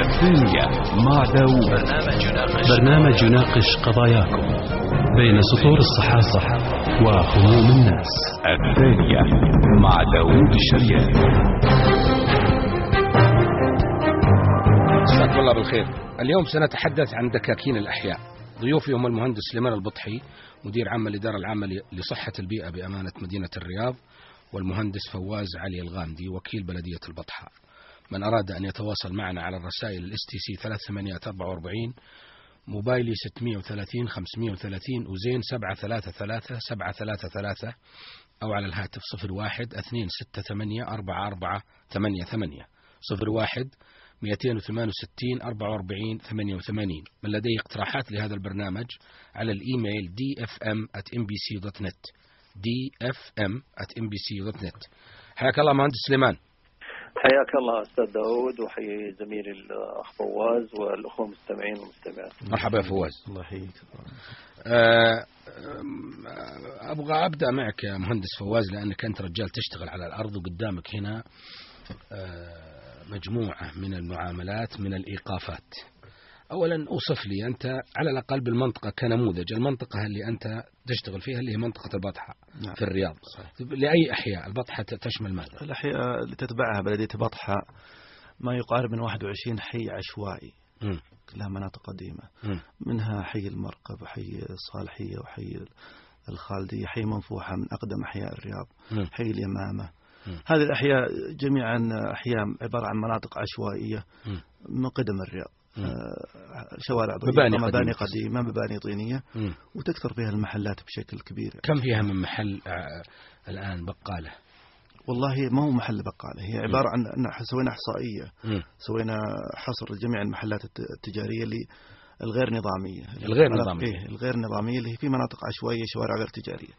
الثانية مع داوود. برنامج يناقش قضاياكم بين سطور الصحافة وهموم الناس. الثانية مع داوود الشريان. مساك الله بالخير. اليوم سنتحدث عن دكاكين الأحياء. ضيوفي هم المهندس سليمان البطحي مدير عام الإدارة العامة لصحة البيئة بأمانة مدينة الرياض والمهندس فواز علي الغامدي وكيل بلدية البطحاء. من أراد أن يتواصل معنا على الرسائل ال STC 3844 موبايلي 630 530 وزين 733 733 أو على الهاتف 01 268 4488 01 268 44 88 من لديه اقتراحات لهذا البرنامج على الإيميل dfm@mbc.net dfm@mbc.net حياك الله مهندس سليمان. حياك الله أستاذ داود وحيي زميلي الأخ فواز والأخوة المستمعين والمستمعات. مرحبا يا فواز. الله يحييك. آه، أبغى أبدأ معك يا مهندس فواز لأنك أنت رجال تشتغل على الأرض وقدامك هنا آه، مجموعة من المعاملات من الإيقافات. أولا أوصف لي أنت على الأقل بالمنطقة كنموذج المنطقة اللي أنت تشتغل فيها اللي هي منطقة البطحة نعم. في الرياض صحيح. لأي أحياء البطحة تشمل ماذا الأحياء اللي تتبعها بلدية بطحاء ما يقارب من 21 حي عشوائي مم. كلها مناطق قديمة مم. منها حي المرقب وحي الصالحية وحي الخالدية حي منفوحة من أقدم أحياء الرياض مم. حي اليمامة. هذه الأحياء جميعا أحياء عبارة عن مناطق عشوائية. من قدم الرياض شوارع ضيقة مباني مباني قديمة. مباني طينية مم. وتكثر فيها المحلات بشكل كبير كم فيها من محل آه، الآن بقالة والله ما هو محل بقالة هي عبارة عن أن سوينا إحصائية. سوينا حصر جميع المحلات الت- التجارية اللي الغير نظامية الغير نظامية. إيه الغير نظامية اللي هي في مناطق عشوائية شوارع غير تجارية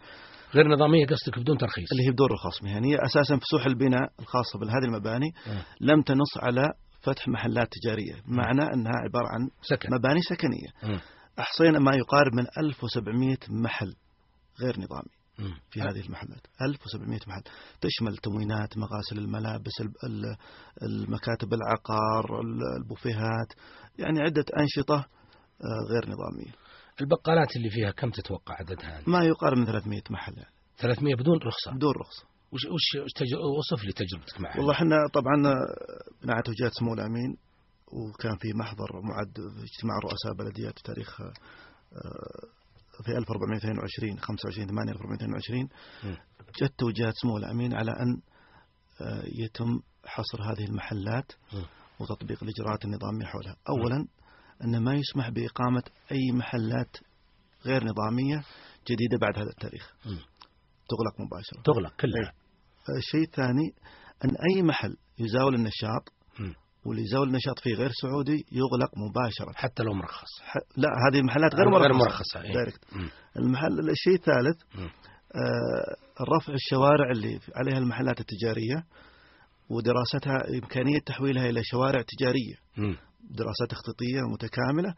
غير نظامية قصدك بدون ترخيص اللي هي بدون رخص مهنية أساسا فسوح البناء الخاصة بهذه المباني مم. لم تنص على فتح محلات تجارية. بمعنى أنها عبارة عن سكن. مباني سكنية. مم. أحصينا ما يقارب من 1700 محل غير نظامي. في هذه المحلات. 1700 محل. تشمل تموينات مغاسل الملابس ال- ال- المكاتب العقار ال- البوفيهات. يعني عدة أنشطة آه، غير نظامية. البقالات اللي فيها كم تتوقع عددها؟ ما يقارب من 300 محل. يعني 300 بدون رخصة. بدون رخصة. وش وش. وصف لي تجربتك معها والله إحنا طبعا آه، بناء توجيهات سمو الأمين وكان في محضر معد في اجتماع رؤساء بلديات في تاريخ آه، في 1422 25 8 1422 مم. جت توجيهات سمو الأمين على أن آه، يتم حصر هذه المحلات. وتطبيق الإجراءات النظامية حولها أولا أن ما يسمح بإقامة أي محلات غير نظامية جديدة بعد هذا التاريخ. تغلق مباشرة. تغلق كلها. الشيء الثاني أن أي محل يزاول النشاط. واللي يزاول النشاط فيه غير سعودي يغلق مباشرة. حتى لو مرخص. ح- لا هذه المحلات غير مرخصة غير مرخصة. إيه. المحل الشيء الثالث. آه، رفع الشوارع اللي عليها المحلات التجارية ودراستها إمكانية تحويلها إلى شوارع تجارية. مم. دراسات تخطيطية متكاملة.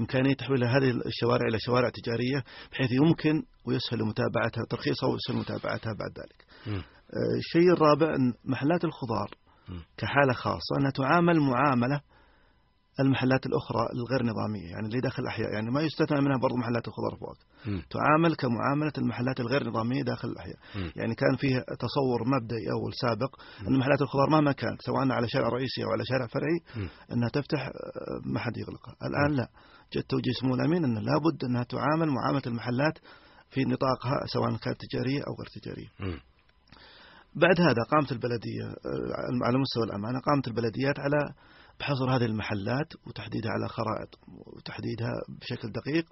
إمكانية تحويل هذه الشوارع إلى شوارع تجارية بحيث يمكن ويسهل متابعتها ترخيصها ويسهل متابعتها بعد ذلك. آه، الشيء الرابع أن محلات الخضار. كحالة خاصة أنها تعامل معاملة المحلات الأخرى الغير نظامية يعني اللي داخل الأحياء يعني ما يستثنى منها برضو محلات الخضار فوق. تعامل كمعاملة المحلات الغير نظامية داخل الأحياء مم. يعني كان فيه تصور مبدئي أول سابق أن محلات الخضار مهما كانت سواء على شارع رئيسي أو على شارع فرعي مم. أنها تفتح آه، ما حد يغلقها الآن لا جاء توجيه سمو الأمين أن لابد أنها تعامل معاملة المحلات في نطاقها سواء كانت تجارية أو غير تجارية مم. بعد هذا قامت البلدية آه، على مستوى الأمانة قامت البلديات على بحصر هذه المحلات وتحديدها على خرائط وتحديدها بشكل دقيق.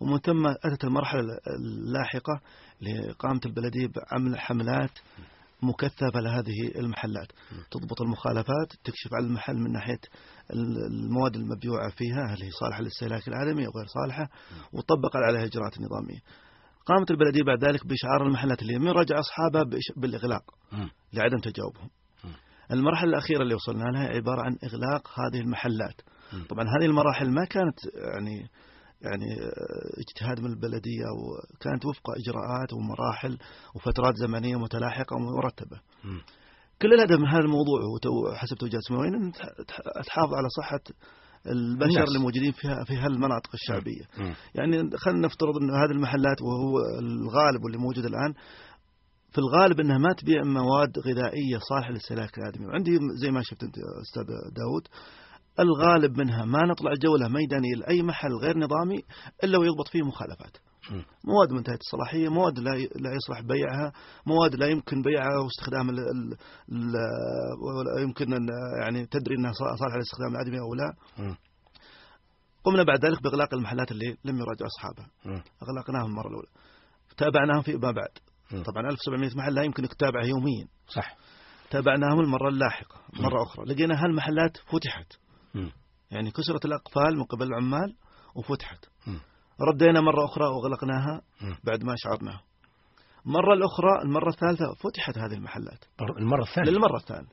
ومن ثم أتت المرحلة اللاحقة اللي قامت البلدية بعمل حملات مكثفة لهذه المحلات تضبط المخالفات تكشف على المحل من ناحية المواد المبيوعة فيها هل هي صالحة للاستهلاك العالمي أو غير صالحة وطبق عليها إجراءات نظامية قامت البلدية بعد ذلك بإشعار المحلات اللي من رجع أصحابها بالإغلاق. لعدم تجاوبهم. المرحلة الأخيرة اللي وصلنا لها عبارة عن إغلاق هذه المحلات. طبعا هذه المراحل ما كانت يعني يعني آه، اجتهاد من البلدية وكانت وفق إجراءات ومراحل وفترات زمنية متلاحقة ومرتبة. كل الهدف من هذا الموضوع وتو- حسب توجيهات إن تح- تح- تحافظ على صحة البشر. اللي موجودين فيها في هالمناطق الشعبية مم. يعني خلينا نفترض إن هذه المحلات وهو الغالب واللي موجود الآن في الغالب إنها ما تبيع مواد غذائية صالحة للاستهلاك الآدمي وعندي زي ما شفت أنت أستاذ داود الغالب منها ما نطلع جوله ميدانية لأي محل غير نظامي إلا ويضبط فيه مخالفات. مواد منتهية الصلاحية مواد لا لا يصلح بيعها مواد لا يمكن بيعها واستخدام ال ال ال يمكن يعني تدري إنها صالحة للاستخدام الادمي أو لا. قمنا بعد ذلك بإغلاق المحلات اللي لم يراجعوا أصحابها. مم. أغلقناهم المرة الأولى. تابعناهم فيما بعد. طبعا 1700 محل لا يمكن تتابعها يوميا. صح. تابعناهم المرة اللاحقة مرة أخرى. لقينا هالمحلات فتحت. يعني كسرت الأقفال من قبل العمال وفتحت. ردينا مرة أخرى واغلقناها مم. بعد ما شعرنا مرة الأخرى المرة الثالثة فتحت هذه المحلات المرة الثانية للمرة الثانية.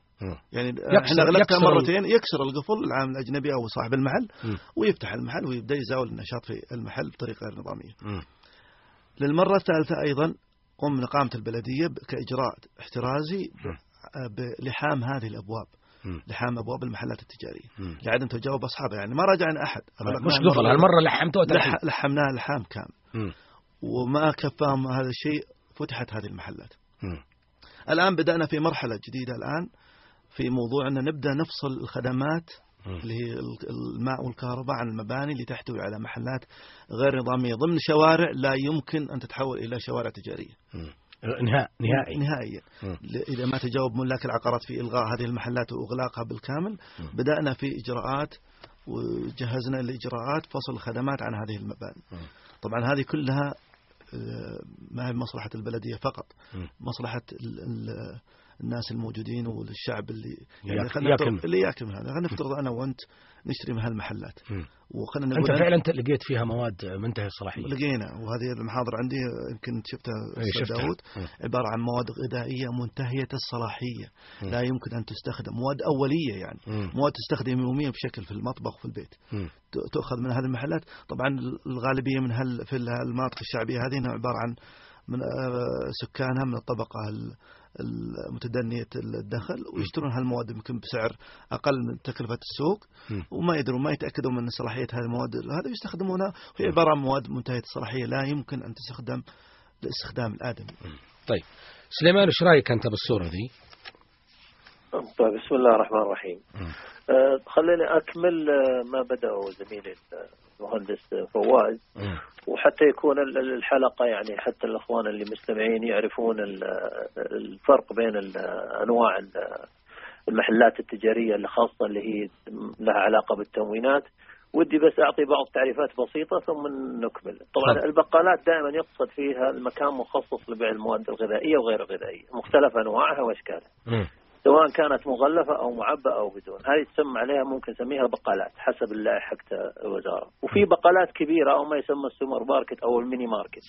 يعني يكسر- إحنا غلقتها مرتين يكسر القفل العامل الأجنبي أو صاحب المحل. ويفتح المحل ويبدأ يزاول النشاط في المحل بطريقة غير نظامية. للمرة الثالثة أيضا قمنا قامت البلدية كإجراء احترازي. بلحام هذه الأبواب. لحام أبواب المحلات التجارية مم. لعدم تجاوب أصحابها يعني ما راجعنا أحد مش قفل هالمرة لحمتوها لح- لحمناها لحام كامل. وما كفاهم هذا الشيء فتحت هذه المحلات مم. الآن بدأنا في مرحلة جديدة الآن في موضوع أن نبدأ نفصل الخدمات. اللي هي الماء والكهرباء عن المباني اللي تحتوي على محلات غير نظامية ضمن شوارع لا يمكن أن تتحول إلى شوارع تجارية مم. نهاء نهائي. نهائيا إذا ما تجاوب ملاك العقارات في إلغاء هذه المحلات وإغلاقها بالكامل بدأنا في إجراءات وجهزنا الإجراءات فصل الخدمات عن هذه المباني. طبعا هذه كلها آه، ما هي مصلحة البلدية فقط. ال- ال- الناس الموجودين والشعب اللي يعني خلينا ياكل. نفترض اللي ياكل من هذا خلينا نفترض أنا وأنت نشتري من هالمحلات. وخلينا أنت نقول فعلا ت- لقيت فيها مواد منتهية الصلاحية لقينا وهذه المحاضر عندي يمكن شفتها إيه،. داود مم. عبارة عن مواد غذائية منتهية الصلاحية مم. لا يمكن أن تستخدم مواد أولية يعني مم. مواد تستخدم يوميا بشكل في المطبخ وفي البيت تؤخذ من هذه المحلات طبعا الغالبية من هال في المناطق الشعبية هذه عبارة عن من آه، سكانها من الطبقة المتدنية الدخل ويشترون هالمواد يمكن بسعر أقل من تكلفة السوق. وما يدرون ما يتأكدون من صلاحية هذه المواد. هذا يستخدمونها وهي عبارة عن مواد منتهية الصلاحية. لا يمكن أن تستخدم لاستخدام الآدمي. طيب. سليمان إيش رأيك أنت بالصورة ذي؟ طيب بسم الله الرحمن الرحيم. آه، خليني أكمل آه، ما بدأه زميلي المهندس فواز. وحتى يكون ال- ال- الحلقة يعني حتى الأخوان اللي مستمعين يعرفون ال- الفرق بين أنواع ال- المحلات التجارية اللي خاصة اللي هي لها علاقة بالتموينات ودي بس أعطي بعض تعريفات بسيطة ثم نكمل طبعا. البقالات دائما يقصد فيها المكان مخصص لبيع المواد الغذائية وغير الغذائية مختلف أنواعها وأشكالها. سواء كانت مغلفة أو معبأة أو بدون. هذه تسمى عليها ممكن نسميها بقالات حسب اللائحة حق الوزارة. وفي بقالات كبيرة أو ما يسمى السوبر ماركت أو الميني ماركت.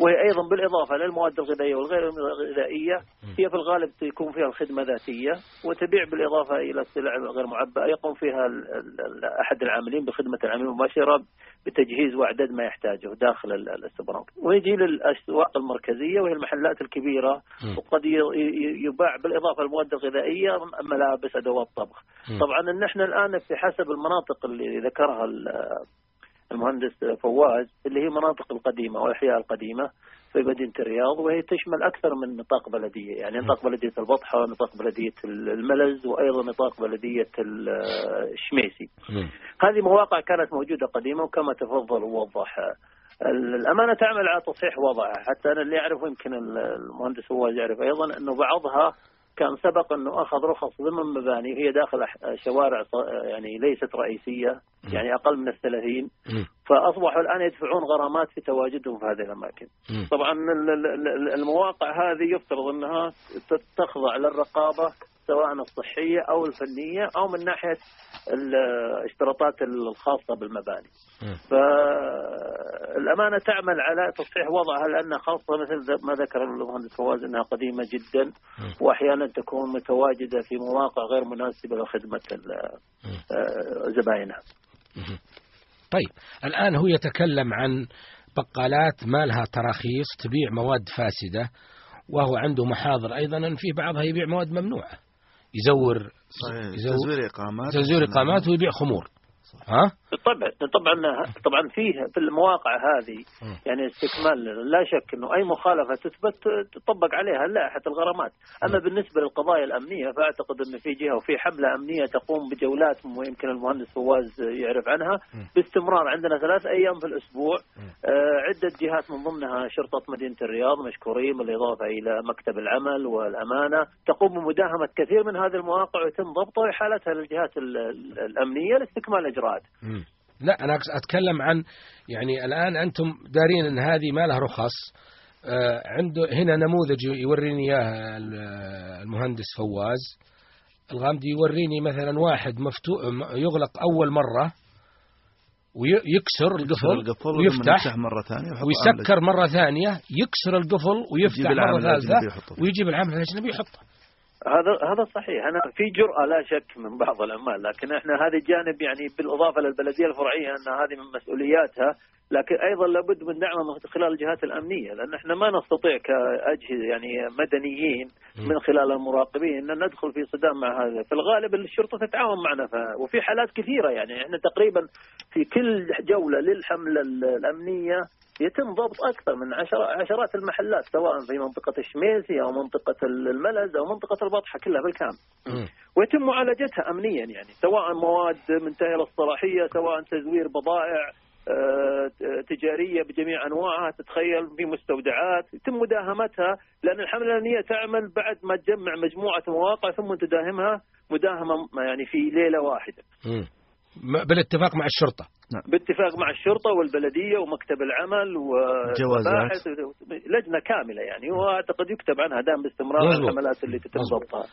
وهي أيضا بالإضافة للمواد الغذائية والغير الغذائية. هي في الغالب يكون فيها الخدمة ذاتية وتبيع بالإضافة إلى السلع الغير معبأة. يقوم فيها ال- ال- ال- أحد العاملين بخدمة العميل المباشرة بتجهيز وإعداد ما يحتاجه داخل ال- ال- السوبر ماركت ويجي للأسواق المركزية وهي المحلات الكبيرة. وقد يباع بالإضافة للمواد الغذائية ملابس أدوات طبخ مم. طبعا ان إحنا الآن في حسب المناطق اللي ذكرها ال- المهندس فواز اللي هي مناطق القديمة والأحياء القديمة في مدينة الرياض وهي تشمل أكثر من نطاق بلدية. يعني نطاق بلدية البطحة ونطاق بلدية الملز وأيضا نطاق بلدية ال- الشميسي. هذه مواقع كانت موجودة قديمه وكما تفضل ووضح. ال- الأمانة تعمل على تصحيح وضعها. حتى أنا اللي أعرفه يمكن ال- المهندس فواز يعرف أيضا أنه بعضها كان سبق أنه أخذ رخص ضمن مباني وهي داخل شوارع يعني ليست رئيسية يعني أقل من الثلاثين. فأصبحوا الآن يدفعون غرامات في تواجدهم في هذه الأماكن. طبعا ال- ال- ال- المواقع هذه يفترض أنها تخضع للرقابة سواء الصحية أو الفنية أو من ناحية الاشتراطات الخاصة بالمباني. مم. فالأمانة تعمل على تصحيح وضعها لأنها خاصة مثل ما ذكر المهندس فواز أنها قديمة جدا واحيانا تكون متواجدة في مواقع غير مناسبة لخدمة ال- آه، زباينها. مم. طيب الآن هو يتكلم عن بقالات ما لها تراخيص تبيع مواد فاسدة وهو عنده محاضر أيضا أن في بعضها يبيع مواد ممنوعة يزور صحيح. يزور تزوير إقامات تزوير إقامات ويبيع خمور. ها؟ بالطبع طبعا طبعا فيه في المواقع هذه. يعني استكمال لا شك إنه أي مخالفة تثبت تطبق عليها لائحة الغرامات، أما بالنسبة للقضايا الأمنية فأعتقد إن في جهة وفي حملة أمنية تقوم بجولات ويمكن المهندس فواز يعرف عنها. باستمرار عندنا ثلاث أيام في الأسبوع. آه، عدة جهات من ضمنها شرطة مدينة الرياض مشكورين بالإضافة إلى مكتب العمل والأمانة تقوم بمداهمه كثير من هذه المواقع ويتم ضبطها وإحالتها للجهات ال- ال- الأمنية لاستكمال الإجراءات. لا أنا أقص- أتكلم عن يعني الآن أنتم دارين إن هذه ما لها رخص. آه، عنده هنا نموذج يوريني إياه ال- المهندس فواز. الغامدي يوريني مثلا واحد مفتوح يغلق أول مرة ويكسر يكسر القفل القفل ويفتح مرة ثانية ويسكر مرة ثانية يكسر القفل ويفتح مرة ثالثة. ويجيب العامل الأجنبي يحطه. هذا هذا صحيح. أنا في جرأة لا شك من بعض العمال لكن إحنا هذا الجانب يعني بالإضافة للبلدية الفرعية أن هذه من مسؤولياتها لكن أيضا لابد من دعمها من خلال الجهات الأمنية لأن إحنا ما نستطيع كأجهزة يعني مدنيين من خلال المراقبين أن ندخل في صدام مع هذا. في الغالب الشرطة تتعاون معنا. وفي حالات كثيرة يعني. إحنا تقريبا في كل جولة للحملة ال- الأمنية يتم ضبط أكثر من عشر عشرات المحلات سواء في منطقة الشميسي أو منطقة الملز أو منطقة البطحة كلها بالكامل. ويتم معالجتها امنيا يعني سواء مواد منتهية الصلاحيه سواء تزوير بضائع آه، تجارية بجميع أنواعها تتخيل في مستودعات يتم مداهمتها لأن الحملة الأمنية تعمل بعد ما تجمع مجموعة مواقع ثم تداهمها مداهمة يعني في ليلة واحدة مم. م- بالاتفاق مع الشرطة. باتفاق مع الشرطة والبلدية ومكتب العمل جوازات. والمباحث لجنة كاملة يعني وأعتقد يكتب عنها دام باستمرار. الحملات اللي تتم. ضبطها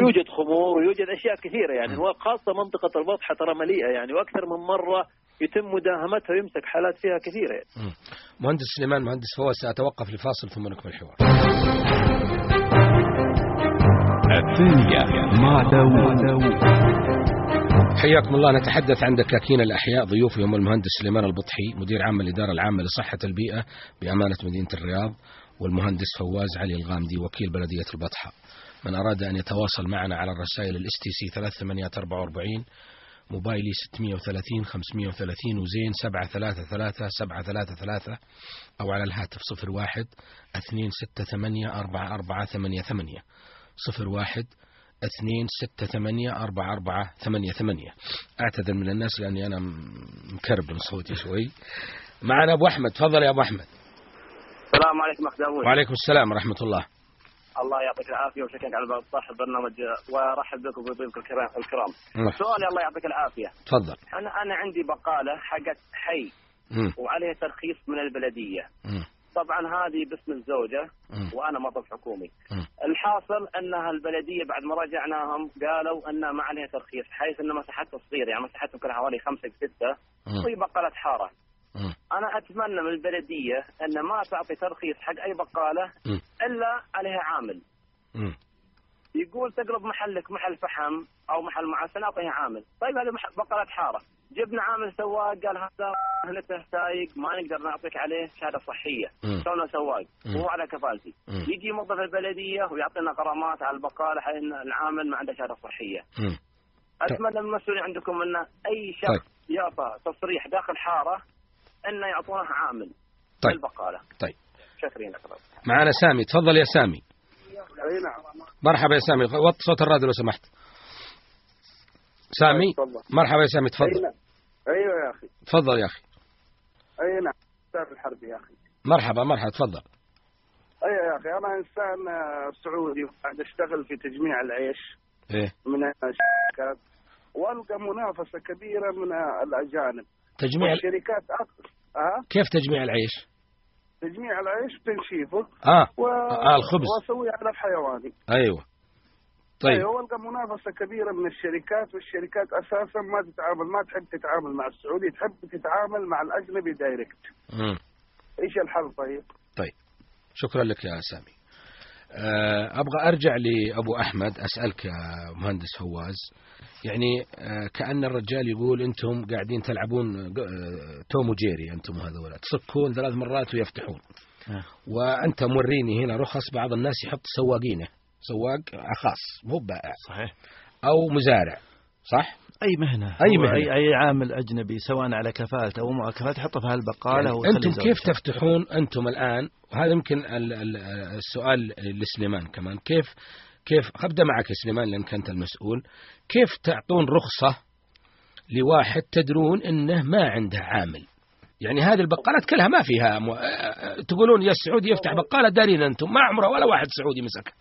يوجد خمور ويوجد أشياء كثيرة يعني وخاصة منطقة البطحه ترى مليئة يعني وأكثر من مرة يتم مداهمتها ويمسك حالات فيها كثيرة. يعني. مهندس سليمان مهندس فواز سأتوقف لفاصل ثم نكمل الحوار. الثانية مع داوود حياكم الله. نتحدث عن دكاكين الأحياء. ضيوفي هم المهندس سليمان البطحي مدير عام الإدارة العامة لصحة البيئة بأمانة مدينة الرياض والمهندس فواز علي الغامدي وكيل بلدية البطحة. من أراد أن يتواصل معنا على الرسائل ال STC 3844 موبايلي 630 530 وزين 733 733 أو على الهاتف 01 268 4488 01 اثنين ستة ثمانية أربعة أربعة ثمانية ثمانية. أعتذر من الناس لأني أنا م- مكربن صوتي شوي. معنا أبو أحمد. تفضل يا أبو أحمد. السلام عليكم اخ داوود. وعليكم السلام ورحمة الله. الله يعطيك العافية وشكرا على صاحب البرنامج وأرحب بكم وبضيوفكم الكرام الكرام. سؤالي الله يعطيك العافية. تفضل. أنا أنا عندي بقالة حقت حي مم. وعليها ترخيص من البلدية. مم. طبعا هذه باسم الزوجة مم. وأنا موظف حكومي. الحاصل انها البلديه بعد ما راجعناهم قالوا انها ما عليها ترخيص حيث إن مساحتها صغيرة يعني مساحتها يمكن حوالي خمسة ستة. وهي بقالة حارة مم. أنا أتمنى من البلدية إن ما تعطي ترخيص حق أي بقالة مم. إلا عليها عامل. يقول تقلب محلك محل فحم أو محل معسل اعطيه عامل طيب هذه بقالة حارة جبنا عامل سواق قال هذا مهنته سايق ما نقدر نعطيك عليه شهادة صحية. كونه سواق. وهو على كفالتي. يجي موظف البلدية ويعطينا غرامات على البقالة حين العامل ما عنده شهادة صحية مم. اتمنى من المسؤولين عندكم أن أي شخص طيب. يعطى تصريح داخل حارة انه يعطونه عامل طيب. البقاله طيب شكرا لك معنا سامي تفضل يا سامي اي نعم. مرحبا يا سامي. وطي صوت الراديو لو سمحت. سامي تفضل. مرحبا يا سامي تفضل. نعم. أيوه يا أخي. تفضل يا أخي. أي نعم. أستاذ الحربي يا أخي. مرحبا مرحبا تفضل. أيوه يا أخي أنا إنسان آه، سعودي وقاعد أشتغل في تجميع العيش. إيه. من الشركات. وألقى منافسة كبيرة من الأجانب. تجميع والشركات أك- ها؟ كيف تجميع العيش؟ تجميع العيش تنشيفه آه. و... آه الخبز. وأسويه على الحيواني. أيوة. طيب. أيوه وألقى منافسة كبيرة من الشركات والشركات أساسا ما تتعامل ما تحب تتعامل مع السعودي تحب تتعامل مع الأجنبي دايركت. إيش الحل طيب؟ طيب. شكرا لك يا سامي. آه، أبغى أرجع لأبو أحمد أسألك يا مهندس فواز. يعني آه، كأن الرجال يقول أنتم قاعدين تلعبون آه، توم وجيري أنتم هذولا تصكون ثلاث مرات ويفتحون. وأنت موريني هنا رخص بعض الناس يحط سواقينه. سواق خاص مو بائع. صحيح. أو مزارع صح؟ أي مهنة؟ أي هو مهنة. اي, أي عامل أجنبي سواء على كفالة أو مو على كفالة يحطه في هالبقالة يعني زوجته. كيف تفتحون أنتم الآن؟ وهذا يمكن ال- ال- السؤال لسليمان كمان. كيف كيف أبدأ معك يا سليمان لأنك أنت المسؤول. كيف تعطون رخصة لواحد تدرون أنه ما عنده عامل؟ يعني هذه البقالات كلها ما فيها م... تقولون يا السعودي يفتح بقالة دارين أنتم ما عمره ولا واحد سعودي مسكها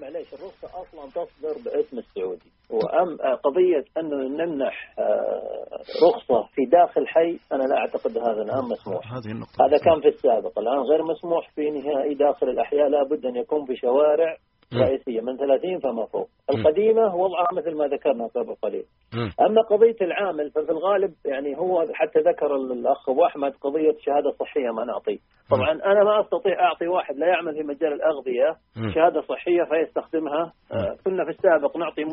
معليش الرخصة أصلا تصدر باسم السعودي. وأم قضية أنه نمنح آه، رخصة في داخل حي أنا لا أعتقد هذا الآن مسموح هذه النقطة هذا كان في السابق الآن غير مسموح في نهائي داخل الأحياء لابد أن يكون في شوارع. رئيسية من 30 فما فوق. القديمة وضعها مثل ما ذكرنا قبل قليل. أما قضية العامل ففي الغالب يعني هو حتى ذكر الأخ أبو أحمد قضية شهادة صحية ما نعطي طبعا أنا ما أستطيع أعطي واحد لا يعمل في مجال الأغذية. شهادة صحية فيستخدمها. آه، كنا في السابق نعطي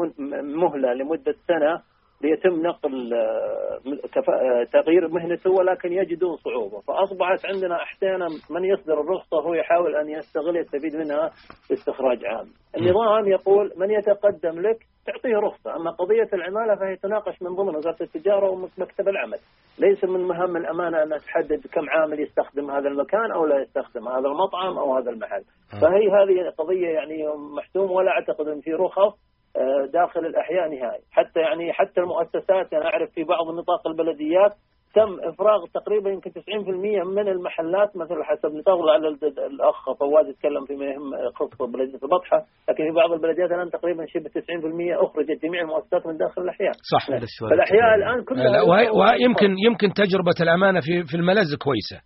مهلة لمدة سنة ليتم نقل آه، آه، تغيير مهنته ولكن يجدون صعوبة. فأصبحت عندنا أحيانا من يصدر الرخصة هو يحاول أن يستغل يستفيد منها باستخراج عام. النظام يقول من يتقدم لك تعطيه رخصة أما قضية العمالة فهي تناقش من ضمن وزارة التجارة ومكتب العمل. ليس من مهام الأمانة أن تحدد كم عامل يستخدم هذا المكان أو لا يستخدم هذا المطعم أو هذا المحل. فهي هذه قضية يعني محتومة ولا أعتقد أن في رخص. داخل الأحياء نهائي. حتى يعني حتى المؤسسات أنا أعرف في بعض نطاق البلديات تم إفراغ تقريبا يمكن 90% من المحلات مثل حسب نطاق لعل ال- الأخ فواز يتكلم فيما يهم خصوصا بلدية البطحة لكن في بعض البلديات الآن تقريبا شبه 90% أخرجت جميع المؤسسات من داخل الأحياء. صح فالأحياء الآن كلها ويمكن يمكن تجربة الأمانة في في الملز كويسة.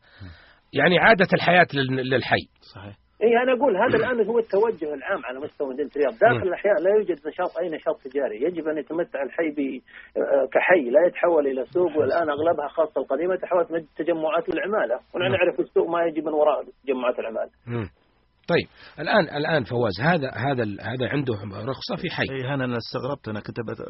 يعني عادة الحياة لل- للحي. صحيح. اي أنا أقول هذا الآن هو التوجه العام على مستوى مدينة الرياض، داخل. الأحياء لا يوجد نشاط أي نشاط تجاري، يجب أن يتمتع الحي ب آه، كحي لا يتحول إلى سوق والآن أغلبها خاصة القديمة تحولت من تجمعات للعماله،. نعرف السوق ما يجي من وراء تجمعات العمالة. طيب. الآن الآن فواز هذا هذا ال- هذا عنده رخصة في حي. اي أنا استغربت. أنا كنت بت-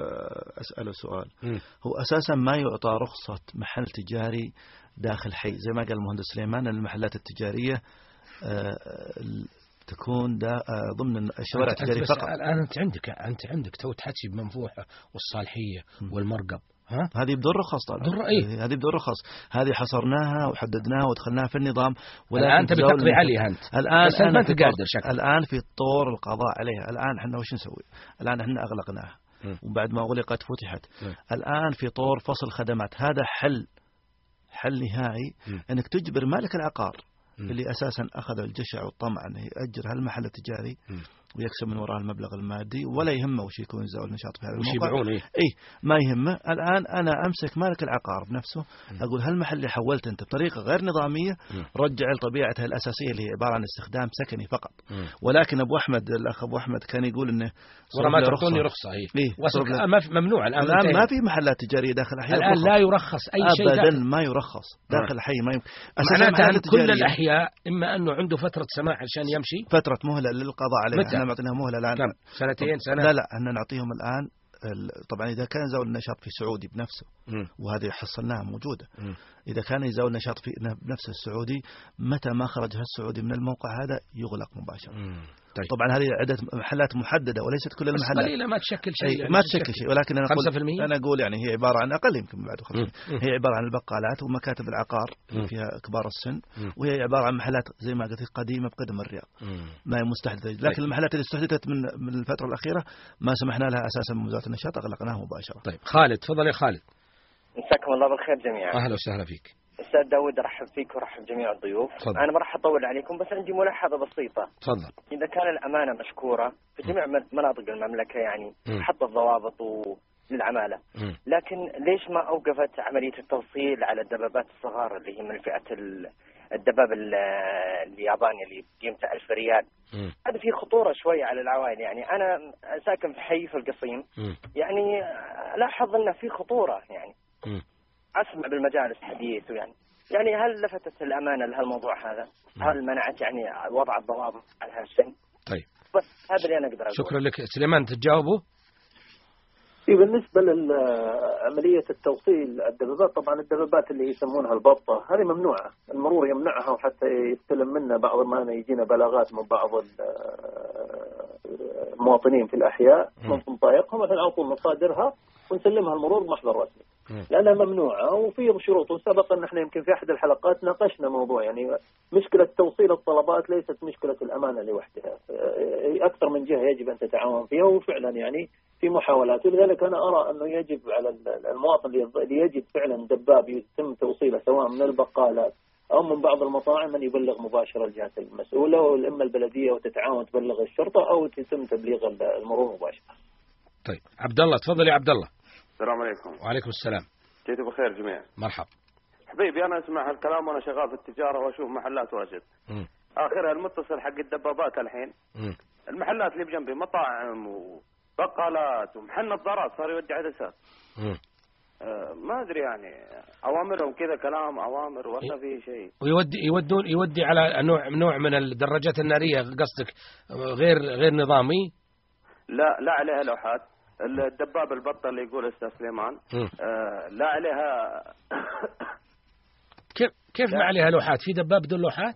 اساله سؤال. مم. هو أساسا ما يعطى رخصة محل تجاري داخل حي؟ زي ما قال المهندس سليمان المحلات التجارية آه، تكون دا ضمن الشوارع بس فقط الآن أنت عندك أنت عندك تو تحكي بمنفوحة والصالحية والمرقب ها هذه بدون رخص طبعا بدون- إيه. هذه بدون رخص هذه حصرناها وحددناها ودخلناها في النظام الآن تبي تزاول تقضي. عليها أنت الآن بس ما أنا في طور- قادر شكل الآن في طور القضاء عليها الآن إحنا وش نسوي الآن إحنا أغلقناها. وبعد ما أغلقت فتحت مم. الآن في طور فصل خدمات هذا حل حل نهائي مم. إنك تجبر مالك العقار. اللي أساسا أخذ الجشع والطمع أنه ياجر هالمحل التجاري. ويكسب من وراء المبلغ المادي ولا يهمه وش يكون زاوية النشاط في هذا وش الموقع يبيعون إيه اي ما يهمه الآن أنا أمسك مالك العقار بنفسه أقول هالمحل اللي حولت أنت بطريقة غير نظامية مم. رجع لطبيعتها الأساسية اللي هي عبارة عن استخدام سكني فقط. ولكن أبو أحمد الأخ أبو أحمد كان يقول إنه ورا ما تعطوني رخصة إيه إيه، في ممنوع الآن الآن انتهينا. ما في محلات تجارية داخل الاحياء الآن. لا يرخص أي شيء ابدا داخل. ما يرخص داخل الحي ما يمكن معناته المحلات أن كل الأحياء إما أنه عنده فترة سماح عشان يمشي فترة مهلة للقضاء عليها متى؟ إحنا معطيناها مهلة الآن كم سنتين سنة لا لا إحنا نعطيهم الآن ال- طبعا إذا كان زاول النشاط في سعودي بنفسه. وهذه حصلناها موجودة. إذا كان يزاول نشاط في بنفسه السعودي متى ما خرج هالسعودي من الموقع هذا يغلق مباشرة. طيب. طبعا هذه عدد محلات محددة وليست كل بس المحلات. قليلة ما تشكل شيء يعني ما تشكل شيء ولكن أنا أقول 5% أنا أقول يعني هي عبارة عن أقل يمكن بعد 5 مم. مم. هي عبارة عن البقالات ومكاتب العقار مم. فيها كبار السن. وهي عبارة عن محلات زي ما قلت قديمة بقدم الرياض. ما هي مستحدثة. لكن المحلات اللي استحدثت من من الفترة الأخيرة ما سمحنا لها أساسا من وزارة النشاط أغلقناها مباشرة. طيب خالد تفضل يا خالد. مساكم الله بالخير جميعا. أهلا وسهلا فيك. أستاذ داود أرحب فيك وأرحب جميع الضيوف تفضل. أنا ما راح أطول عليكم بس عندي ملاحظة بسيطة تفضل إذا كان الأمانة مشكورة في جميع من- مناطق المملكة يعني. حط الضوابط و- للعمالة مم. لكن ليش ما أوقفت عملية التوصيل على الدبابات الصغار اللي هي من فئة ال- الدباب ال- الياباني اللي قيمته 1000 ريال. هذا فيه خطورة شوية على العوائل يعني أنا ساكن في حي في القصيم مم. يعني لاحظ إنه في خطورة يعني مم. أسمع بالمجالس حديث ويعني يعني هل لفتت الأمانة لهالموضوع هذا؟ هل منعت يعني وضع الضوابط على هالشيء؟ طيب بس هذا اللي أنا أقدر أقوله شكرا لك سليمان تجاوبه في بالنسبة لعملية التوصيل الدبابات طبعا الدبابات اللي يسمونها البطة هذه ممنوعة المرور يمنعها وحتى يستلم منا بعض ما يجينا بلاغات من بعض ال- المواطنين في الأحياء. من مضايقهم مثلا على طول نصادرها ونسلمها المرور بمحضر رسمي. لأنها ممنوعة وفي شروط. وسبق أن إحنا يمكن في أحد الحلقات ناقشنا موضوع يعني مشكلة توصيل الطلبات ليست مشكلة الأمانة لوحدها. أكثر من جهة يجب أن تتعاون فيها وفعلا يعني في محاولات. ولذلك أنا أرى أنه يجب على المواطن اللي يجب فعلا دباب يتم توصيله سواء من البقالات أو من بعض المطاعم أن يبلغ مباشرة الجهات المسؤولة والإما البلدية وتتعاون تبلغ الشرطة أو يتم تبليغ المرور مباشرة. طيب. عبد الله تفضل يا عبد الله السلام عليكم. وعليكم السلام. جيتوا بخير جميعا؟ مرحبا. حبيبي أنا أسمع هالكلام وأنا شغال في التجارة وأشوف محلات واجد. آخرها المتصل حق الدبابات الحين. مم. المحلات اللي بجنبي مطاعم وبقالات ومحل نظارات صار يودي عدسات. أه ما أدري يعني أوامرهم كذا كلام أوامر ولا في شيء؟ ويودي يودون يودي على نوع نوع من الدراجات النارية قصدك غير غير نظامي؟ لا لا عليها لوحات. الدباب البطة اللي يقول أستاذ سليمان. أه لا عليها كيف كيف ما عليها لوحات في دباب بدون لوحات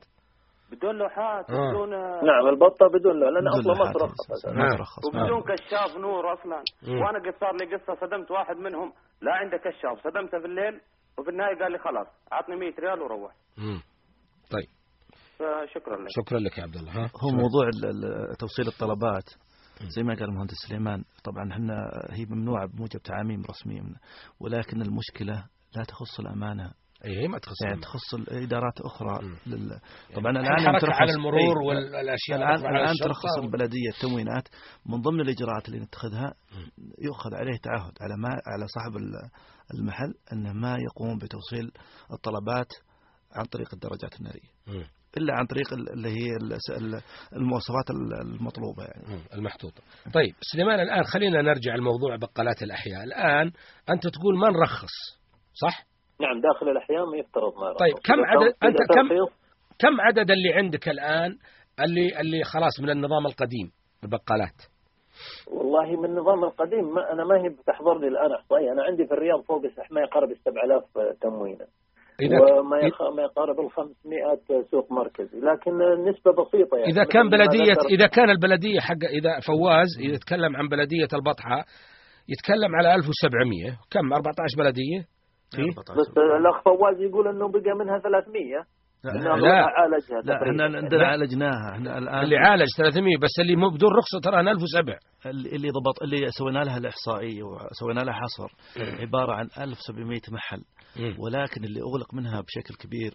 بدون لوحات آه. بدون نعم البطة بدون لا لأن بدون أصلا ما لوحات. ترخص ما. ترخص وبدون كشاف نور أصلا مم. وأنا قد صار لي قصة صدمت واحد منهم لا عنده كشاف صدمته في الليل وفي النهاية قال لي خلاص عطني 100 ريال وروح. طيب فشكرا لك شكرا لك يا عبد الله ها هو موضوع توصيل الطلبات زي ما قال المهندس سليمان طبعا إحنا هي ممنوعة بموجب تعاميم رسميه من- ولكن المشكلة لا تخص الأمانة. أي هي ما تخص يعني. تخص الإدارات أخرى. لل... طبعا الآن الحركة ترخص. على المرور والأشياء الان الآن ترخص و- البلدية التموينات. من ضمن الإجراءات اللي نتخذها يؤخذ عليه تعهد على ما على صاحب ال- المحل إنه ما يقوم بتوصيل الطلبات عن طريق الدرجات النارية. إلا عن طريق ال- اللي هي ال- ال- المواصفات ال- المطلوبة يعني. مم. المحطوطة. طيب سليمان الآن خلينا نرجع لموضوع بقالات الأحياء. الآن أنت تقول ما نرخص صح؟ نعم داخل الأحياء ما يفترض ما طيب،. كم عدد- إذا كم- كم عدد اللي عندك الآن اللي اللي خلاص من النظام القديم البقالات؟ والله من النظام القديم ما أنا ما هي بتحضر لي الآن إحصائية أنا عندي في الرياض فوق ما يقارب ال 7000 تموينة. إذا وما يخ... ما يقارب ال 500 سوق مركزي لكن نسبة بسيطة يعني. إذا مثل كان ذكر- إذا كان البلدية حق إذا فواز يتكلم عن بلدية البطحة يتكلم على 1700 كم؟ 14 بلدية؟ فيه بس الأخ فواز يقول أنه بقى منها 300 لا. عالجها لا. إحنا عندنا عالجناها. إحنا الآن اللي عالج 300 بس اللي مو بدون رخصة ترى 1007 اللي اللي ضبط اللي سوينا لها الإحصائية وسوينا لها حصر عبارة عن 1700 محل. ولكن اللي أغلق منها بشكل كبير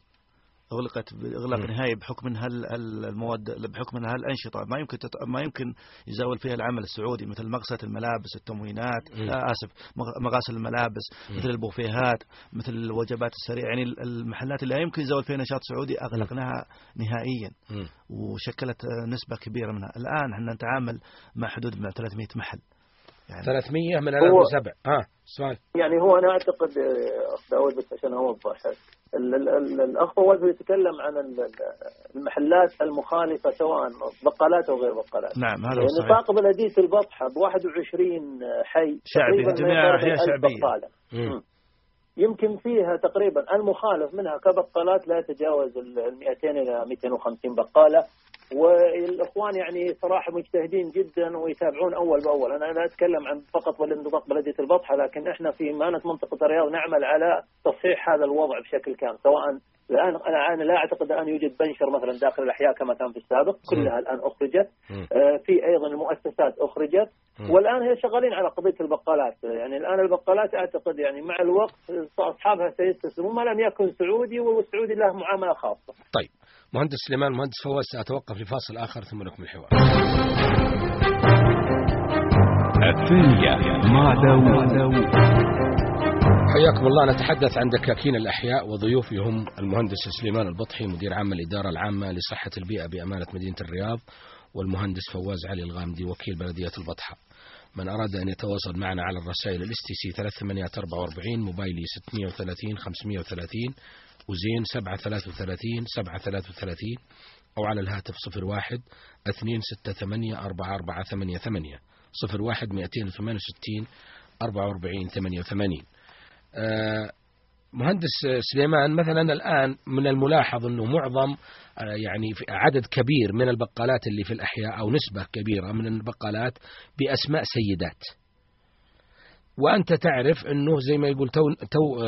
اغلقت بإغلاق. نهائي بحكم المواد بحكم إنها الأنشطة ما يمكن تت... ما يمكن يزاول فيها العمل السعودي مثل مغسله الملابس التموينات مم. آه آسف مغ- مغاسل الملابس مم. مثل البوفيهات مثل الوجبات السريعة يعني ال- المحلات اللي لا يمكن يزاول فيها نشاط سعودي أغلقناها نهائيا مم. وشكلت آه، نسبة كبيرة منها الآن إحنا نتعامل مع حدود من 300 محل يعني 300 من هو- 1007 ها سؤال يعني هو أنا أعتقد آه، أخ داود بس عشان اوضح الأخ فواز يتكلم عن ال- ال- المحلات المخالفة سواء بقالات أو غير بقالات نعم هذا هو يعني الصحيح نطاق بلدية البطحة ب 21 حي شعبي، جميع ما يقارب أحياء 1000 شعبية. بقالة. مم. يمكن فيها تقريبا المخالف منها كبقالات لا يتجاوز ال 200 إلى 250 بقالة والإخوان يعني صراحة مجتهدين جدا ويتابعون أول بأول، أنا لا أتكلم عن فقط نطاق بلدية البطحة لكن إحنا في مانه منطقة الرياض نعمل على تصحيح هذا الوضع بشكل كامل، سواء الآن أنا أنا لا أعتقد الان يوجد بنشر مثلا داخل الأحياء كما كان في السابق، كلها الآن أخرجت،. آه، في أيضا المؤسسات أخرجت. والآن هي شغالين على قضية البقالات. يعني الآن البقالات أعتقد يعني مع الوقت أصحابها سيستسلمون ما لم يكن سعودي والسعودي له معاملة خاصة. طيب. مهندس سليمان مهندس فواز سأتوقف لفاصل آخر ثم نكمل الحوار الثانية مع داوود. حياكم الله. نتحدث عن دكاكين الأحياء وضيوفي هم المهندس سليمان البطحي مدير عام الإدارة العامة لصحة البيئة بأمانة مدينة الرياض والمهندس فواز علي الغامدي وكيل بلدية البطحة. من أراد أن يتواصل معنا على الرسائل ال STC 3844 موبايلي 630 530 وزين 733 733 أو على الهاتف 01 268 4488 01 268 44 88 آه، مهندس سليمان مثلا الآن من الملاحظ أنه معظم آه، يعني في عدد كبير من البقالات اللي في الأحياء أو نسبة كبيرة من البقالات بأسماء سيدات. وأنت تعرف أنه زي ما يقول تو, تو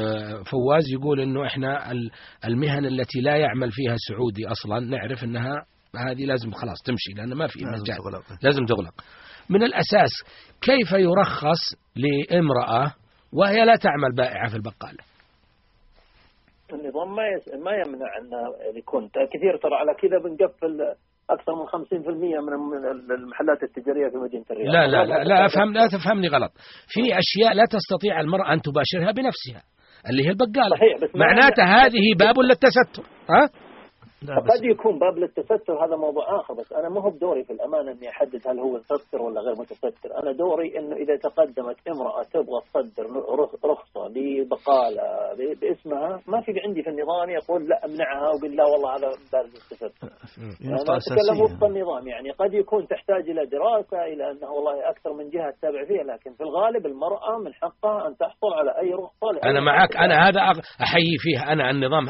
فواز يقول أنه إحنا ال- المهن التي لا يعمل فيها سعودي أصلا نعرف أنها هذه لازم خلاص تمشي لأن ما في لازم مجال. تغلق. لازم تغلق. من الأساس كيف يرخص لامرأة وهي لا تعمل بائعة في البقالة النظام ما يس... ما يمنع إنه يكون. كثير ترى على كذا بنقفل أكثر من 50% من المحلات التجارية في مدينة الرياض. لا لا لا, لا أفهم لا تفهمني غلط. في أشياء لا تستطيع المرأة أن تباشرها بنفسها اللي هي البقالة. صحيح، بس معناته هذه باب للتستر ها؟ لا بس قد يكون باب للتستر هذا موضوع آخر بس أنا ما هو بدوري في الأمانة إني أحدد هل هو متستر ولا غير متستر، أنا دوري إنه إذا تقدمت امرأة تبغى تصدر رخ- رخصة لبقالة ب- باسمها ما في عندي في النظام يقول لا امنعها وقل لا والله هذا باب للتستر. في أنا أتكلم وفق النظام يعني قد يكون تحتاج إلى دراسة إلى أنه والله أكثر من جهة تتابع فيها لكن في الغالب المرأة من حقها أن تحصل على أي رخصة أنا معك. أنا هذا أحيي فيه أنا النظام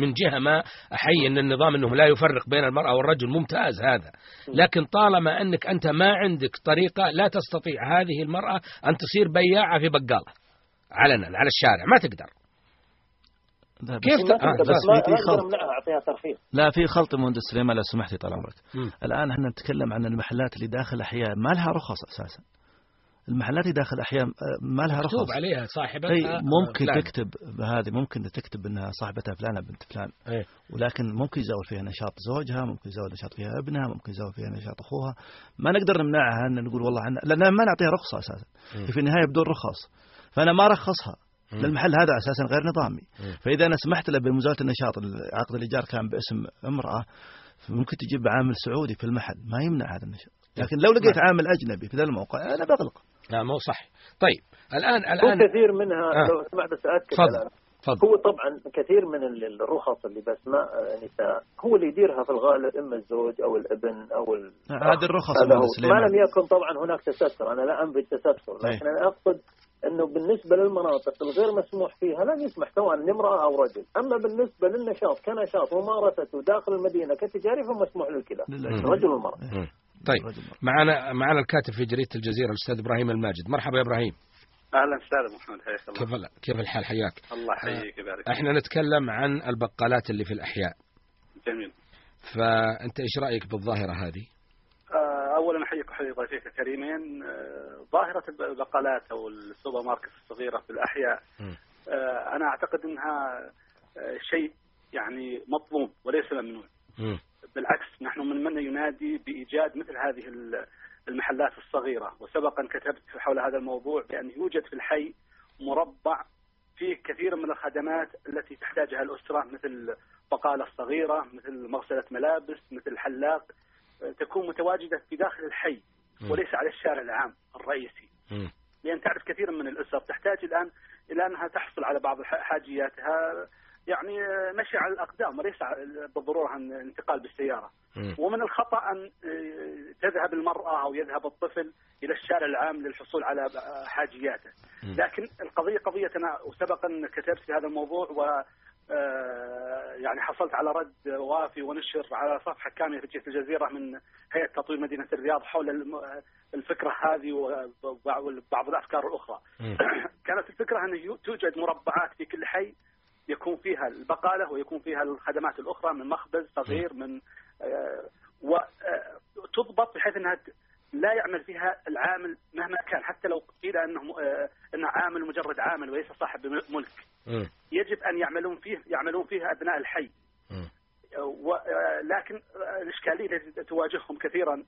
من- جهة ما أحيي أن النظام أنه لا يفرق بين المرأة والرجل ممتاز هذا لكن طالما أنك أنت ما عندك طريقة لا تستطيع هذه المرأة أن تصير بياعة في بقالة علنا على الشارع ما تقدر كيف ت- آه،. بس ما في- خلط. أعطيها ترخيص لا في خلط مهندس سليمان لو سمحتي طال عمرك. الآن إحنا نتكلم عن المحلات اللي داخل أحياء ما لها رخص أساسا المحلات اللي داخل احياء آه، ما لها رخص مكتوب عليها صاحبتها أي ممكن فلان. تكتب بهذه ممكن تكتب إنها صاحبتها فلانة بنت فلان إيه. ولكن ممكن يزول فيها نشاط زوجها ممكن يزول نشاط فيها ابنها ممكن يزول فيها نشاط أخوها ما نقدر نمنعها إن نقول والله عنا لأن ما نعطيها رخصة أساسا مم. هي في النهاية بدون رخص فأنا ما رخصها مم. للمحل هذا أساسا غير نظامي مم. فإذا أنا سمحت له بمزاولة النشاط عقد الايجار كان باسم امرأة ممكن تجيب عامل سعودي في المحل ما يمنع هذا النشاط لكن لو لقيت. عامل أجنبي في ذا الموقع أنا بغلق لا مو صح طيب الآن هو الآن كثير منها آه. لو سمحت بس تفضل. تفضل هو طبعا كثير من ال- الرخص اللي بأسماء نساء هو اللي يديرها في الغالب إما الزوج أو الابن أو ال... هذه الرخص ما. لم يكن طبعا هناك تستر أنا لا انفي التستر أي. لكن أنا أقصد إنه بالنسبة للمناطق الغير مسموح فيها لا يسمح سواء لامرأة أو رجل، أما بالنسبة للنشاط كنشاط ممارسته داخل المدينة كتجاري فمسموح للكلا. الرجل والمراه. طيب. معنا معنا الكاتب في جريدة الجزيرة الأستاذ إبراهيم الماجد. مرحبا يا إبراهيم. أهلا أستاذ محمد. حياك الله. كيف كيف الحال؟ حياك. الله يحييك ويبارك إحنا نتكلم عن البقالات اللي في الأحياء. جميل. فأنت إيش رأيك بالظاهرة هذه؟ آه، اولا أحييك وحيي ضيفيك الكريمين. آه، ظاهرة البقالات أو السوبر ماركت الصغيرة في الأحياء. آه، أنا أعتقد إنها آه، شيء يعني مطلوب وليس ممنوع. مم. بالعكس نحن من من ينادي بإيجاد مثل هذه ال- المحلات الصغيرة وسبقا كتبت حول هذا الموضوع بأن يوجد في الحي مربع فيه كثير من الخدمات التي تحتاجها الأسرة مثل بقالة صغيرة مثل مغسلة ملابس مثل حلاق تكون متواجدة في داخل الحي. وليس على الشارع العام الرئيسي. لأن تعرف كثير من الأسر تحتاج الآن إلى أنها تحصل على بعض حاجياتها يعني مشي على الأقدام وليس بالضرورة عن الانتقال بالسيارة. ومن الخطأ أن آه، تذهب المرأة أو يذهب الطفل إلى الشارع العام للحصول على آه، حاجياته. لكن القضية قضية أنا وسبقا كتبت في هذا الموضوع و آه، يعني حصلت على رد وافي ونشر على صفحة كاملة في جهة الجزيرة من هيئة تطوير مدينة الرياض حول الفكرة هذه وبعض الأفكار الأخرى. كانت الفكرة أن يو- توجد مربعات في كل حي يكون فيها البقالة ويكون فيها الخدمات الأخرى من مخبز صغير من وتضبط بحيث إنها ت- لا يعمل فيها العامل مهما كان حتى لو قيل أنه آه، انه عامل مجرد عامل وليس صاحب ملك. يجب أن يعملون فيه يعملون فيها أبناء الحي. آه، لكن آه، الإشكالية التي تواجههم كثيرا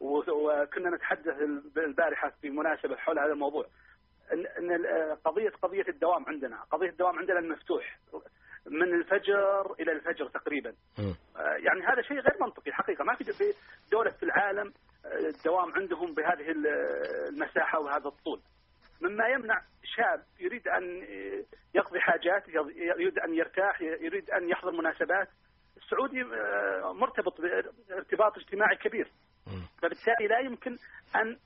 وكنا نتحدث البارحة في مناسبة حول هذا الموضوع. آه، قضيه قضية الدوام عندنا، قضية الدوام عندنا المفتوح من الفجر إلى الفجر تقريبا. آه، يعني هذا شيء غير منطقي حقيقة ما في دولة في العالم آه، الدوام عندهم بهذه ال- المساحة وهذا الطول. مما يمنع شاب يريد أن آه، يقضي حاجات يريد أن يرتاح يريد أن يحضر مناسبات السعودي آه، مرتبط ارتباط اجتماعي كبير. فبالتالي لا يمكن أن آه،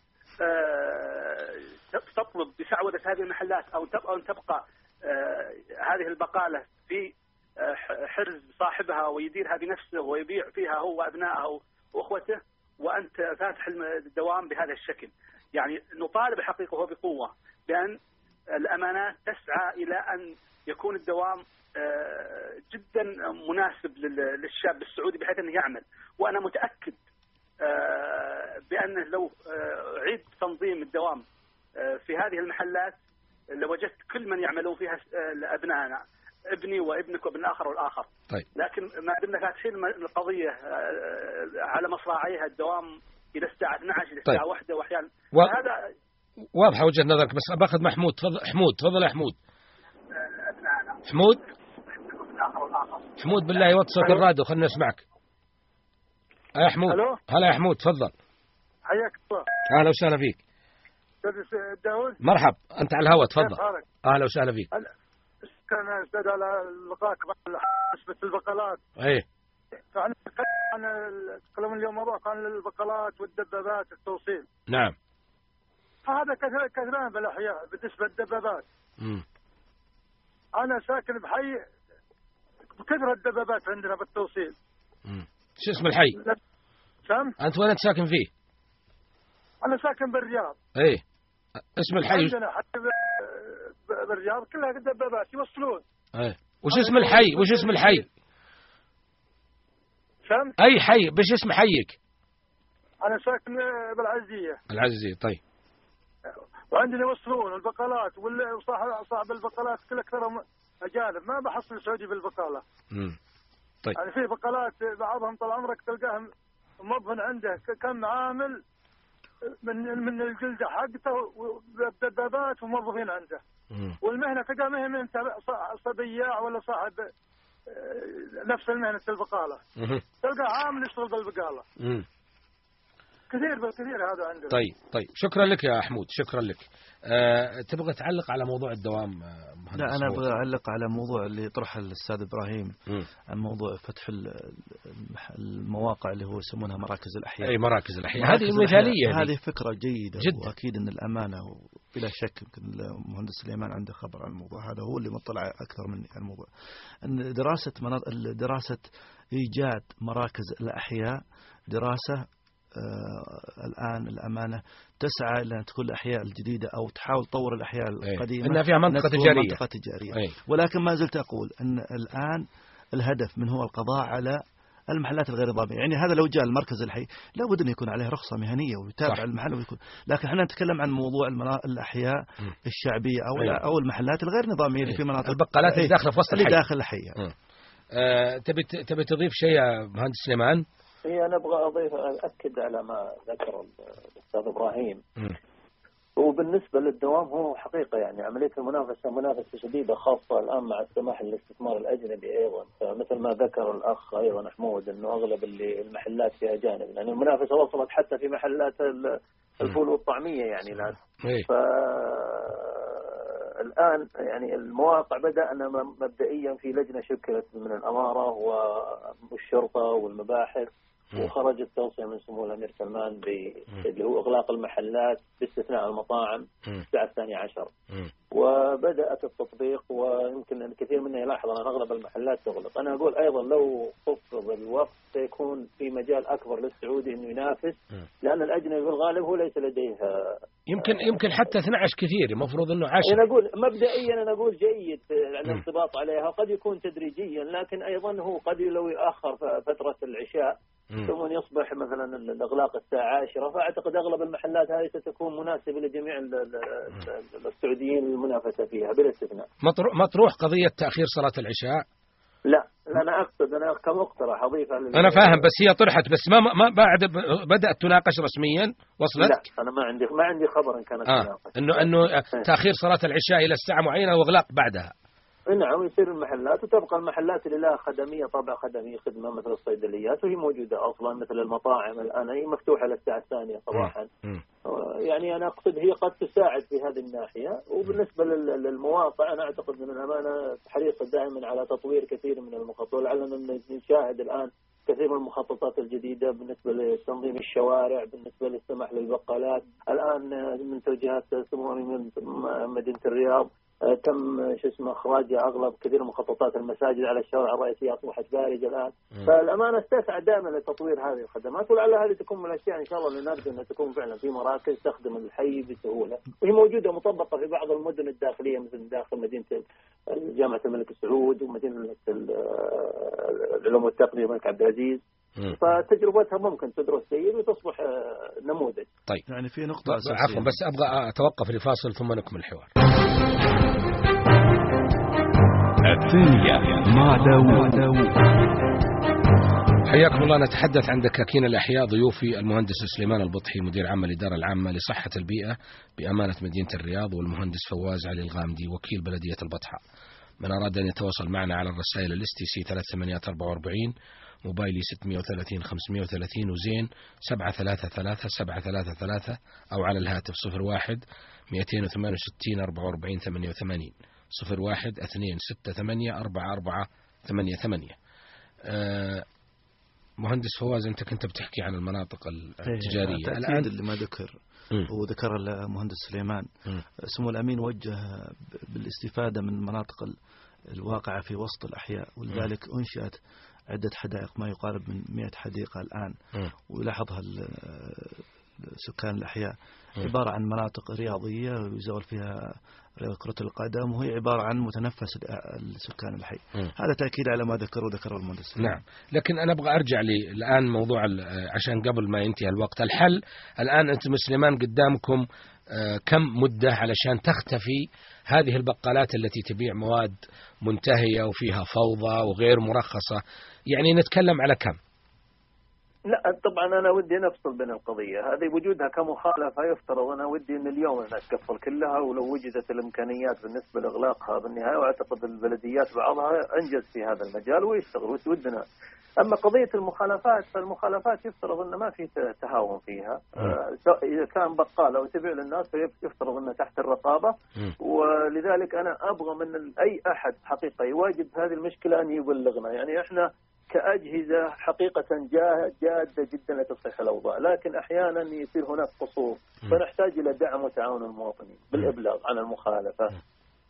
تطلب بسعوده هذه المحلات أو تبقى آه، هذه البقالة في آه، حرز صاحبها ويديرها بنفسه ويبيع فيها هو وأبنائه وأخوته وأنت فاتح الدوام بهذا الشكل. يعني نطالب الحقيقة وبقوة بأن الأمانات تسعى إلى أن يكون الدوام آه، جدا مناسب لل- للشاب السعودي بحيث أنه يعمل وأنا متأكد آه، بأنه لو آه، عيد تنظيم الدوام آه، في هذه المحلات لوجدت كل من يعملون فيها ابنائنا ابني وابنك وابن آخر والآخر. طيب. لكن ما دمنا فاتحين القضية على مصراعيها الدوام إلى الساعة 12 إلى الساعة طيب. 1 وأحيانا. و- هذا واضحة وجهة نظرك بس باخذ محمود تفضل حمود تفضل يا حمود. حمود؟ حمود بالله وطي صوت الراديو خلنا نسمعك. يا حمود؟ هلا يا حمود تفضل. حياك الله. أهلا وسهلا فيك. أستاذ داود مرحب أنت على الهواء تفضل؟ أهلا وسهلا فيك. كان أستاذ على لقاك مع نسبة البقالات. إيه. فاحنا نتكلم عن ال- تكلم اليوم موضوع كان البقالات والدبابات التوصيل. نعم. فهذا كثير كثيران بالأحياء بالنسبة للدبابات. مم. أنا ساكن بحي بكثرة الدبابات عندنا بالتوصيل. مم. شو اسم الحي؟ فهمت؟ أنت وين انت ساكن فيه؟ أنا ساكن بالرياض. إيه. اسم الحي؟ عندنا حتى بالرياض كلها دبابات يوصلون. إيه. وش اسم الحي؟ وش اسم الحي؟ فهمت؟ أي حي؟ بش اسم حيك. أنا ساكن بالعزية. العزيزي طيب. وعندنا يوصلون البقالات وصاحب صاحب البقالات كل اكثرهم أجانب ما بحصل سعودي بالبقالة. مم. طيب. يعني في بقالات بعضهم طال عمرك تلقاهم موظف عنده. كم عامل من من الجلدة حقته بدبابات وموظفين عنده. مم. والمهنة تلقى مهنة من تبع- ص- صبياع ولا صاحب آه، نفس المهنة البقالة. تلقى عامل يشتغل بالبقاله. كثير بالكثير هذا عندنا. طيب طيب. شكرا لك يا حمود. شكرا لك. أه تبغى تعلق على موضوع الدوام آه، لا أنا؟ أبغى أعلق على موضوع اللي طرحه الأستاذ إبراهيم مم. عن موضوع فتح المواقع اللي هو يسمونها مراكز الأحياء أي مراكز الأحياء مراكز هذه الأحياء. مثالية هذه فكرة جيدة جدا. وأكيد أن الأمانة بلا شك يمكن المهندس سليمان عنده خبر عن الموضوع هذا هو اللي مطلع أكثر مني على الموضوع أن دراسة. دراسة إيجاد مراكز الأحياء دراسة الآن الأمانة تسعى إلى أن تكون الأحياء الجديدة أو تحاول تطور الأحياء إيه. القديمة إنها فيها منطقة أنها تجارية. منطقة تجارية أي. ولكن ما زلت أقول أن الآن الهدف من هو القضاء على المحلات الغير نظامية يعني هذا لو جاء المركز الحي لابد أن يكون عليه رخصة مهنية ويتابع صح. المحل ويكون لكن إحنا نتكلم عن موضوع المنا... الأحياء مم. الشعبية أو أي. لا أو المحلات الغير نظامية اللي إيه. في مناطق البقالات اللي إيه. داخلة في وسط اللي الحي. داخل الحي مم. أه تبي تبي تضيف شيء يا مهندس سليمان هي أنا أبغى أضيف اكد على ما ذكر الأستاذ إبراهيم. مم. وبالنسبة للدوام هو حقيقة يعني عملية المنافسة منافسة شديدة خاصة الآن مع السماح للاستثمار الأجنبي أيضا. فمثل ما ذكر الأخ أيضا حمود إنه أغلب اللي المحلات فيها اجانب لأن المنافسة وصلت حتى في محلات ال- الفول والطعمية يعني الآن. إيه. ف الآن يعني المواقع بدانا م- مبدئيا في لجنة شكلت من الأمارة والشرطة والمباحث. مم. وخرجت توصيه من سمو الأمير سلمان اللي هو إغلاق المحلات باستثناء المطاعم مم. الساعة الثانية عشر مم. وبدأت التطبيق ويمكن ان الكثير منا يلاحظ أن أغلب المحلات تغلق، أنا أقول أيضا لو خفض الوقت سيكون في مجال أكبر للسعودي إنه ينافس مم. لأن الأجنبي بالغالب هو ليس لديه يمكن يمكن حتى 12 كثير المفروض إنه 10 أنا أقول مبدئيا أنا أقول جيد. الانضباط عليها قد يكون تدريجيا لكن أيضا هو قد لو يؤخر ف- فترة العشاء. ثم يصبح مثلا ال- الأغلاق الساعة 10 فأعتقد أغلب المحلات هذه ستكون مناسبة لجميع ال- ال- ال- السعوديين للمنافسه فيها بلا استثناء. مطرو- مطروح قضية تأخير صلاة العشاء؟ لا أنا أقصد أنا كمقترح اضيفها لل- أنا فاهم بس هي طرحت بس ما ما بعد بدأت تناقش رسميا؟ وصلت؟ لا أنا ما عندي ما عندي خبر ان كانت آه تناقش. انه إنه تأخير صلاة العشاء إلى الساعة معينة وإغلاق بعدها. نعم يصير المحلات وتبقى المحلات اللي لها خدمية طابع خدمي خدمة مثل الصيدليات وهي موجودة أصلا مثل المطاعم. الآن هي مفتوحة للساعة الثانية صباحا. يعني أنا أقصد هي قد تساعد في هذه الناحية. وبالنسبة لل- للمواقع أنا أعتقد من الأمانة حريصه دائما على تطوير كثير من المخطط ولعلنا نشاهد الآن كثير من المخططات الجديدة بالنسبة لتنظيم الشوارع بالنسبة للسماح للبقالات. الآن من توجيهات سمو مدينة الرياض تم شو اسمه اخراج أغلب كثير من مخططات المساجد على الشوارع الرئيسية أصبحت بارجه الآن. فالأمانة استسعى دائما لتطوير هذه الخدمات ولعل هذه تكون من الأشياء إن شاء الله اللي نرجو أنها تكون فعلا في مراكز تخدم الحي بسهولة. وهي موجودة مطبقة في بعض المدن الداخلية مثل داخل مدينة جامعة الملك سعود ومدينة ال- العلوم والتقنيه الملك عبد العزيز. فتجربتها ممكن تدرس جيد وتصبح آه، نموذج. طيب. يعني في نقطة عفوا بس أبغى أتوقف لفاصل ثم نكمل الحوار. الثانية مع داوود. حياكم الله. نتحدث عن دكاكين الأحياء. ضيوفي المهندس سليمان البطحي مدير عام الإدارة العامة لصحة البيئة بأمانة مدينة الرياض والمهندس فواز علي الغامدي وكيل بلدية البطحاء. من أراد أن يتواصل معنا على الرسائل ال STC 3844 موبايلي 630 530 وزين 733 733 أو على الهاتف 01 268 44 88 01 268 44 88 أه مهندس فواز أنت كنت بتحكي عن المناطق التجارية الآن الآن اللي ما ذكر. وذكر المهندس سليمان. سمو الأمين وجه بالاستفادة من المناطق ال- الواقعة في وسط الأحياء ولذلك أنشأت عدة حدائق ما يقارب من 100 حديقة الآن. ويلاحظها سكان الأحياء مم. عبارة عن مناطق رياضية يزول فيها كرة القدم وهي عبارة عن متنفس ال- السكان الحي مم. هذا تأكيد على ما ذكره ذكره المهندس. نعم لكن أنا أبغى أرجع لي الآن موضوع عشان قبل ما ينتهي الوقت الحل الآن أنتم مسلمان قدامكم آه، كم مدة علشان تختفي هذه البقالات التي تبيع مواد منتهية وفيها فوضى وغير مرخصة يعني نتكلم على كم لا طبعا أنا ودي نفصل بين القضية. هذه وجودها كمخالفة يفترض أنا ودي ان اليوم إنها تكفل كلها ولو وجدت الإمكانيات بالنسبة لإغلاقها بالنهاية وأعتقد البلديات بعضها أنجز في هذا المجال ويشتغل ودنا. أما قضية المخالفات فالمخالفات يفترض أن ما في تهاون فيها. آه، سواء إذا كان بقالة وتبيع للناس فيفترض انه تحت الرقابة. ولذلك أنا أبغى من أي أحد حقيقة يواجه هذه المشكلة أن يبلغنا. يعني إحنا كأجهزة حقيقة جا- جادة جدا لتصحيح الأوضاع. لكن أحيانا يصير هناك قصور. فنحتاج إلى دعم وتعاون المواطنين بالإبلاغ عن المخالفة.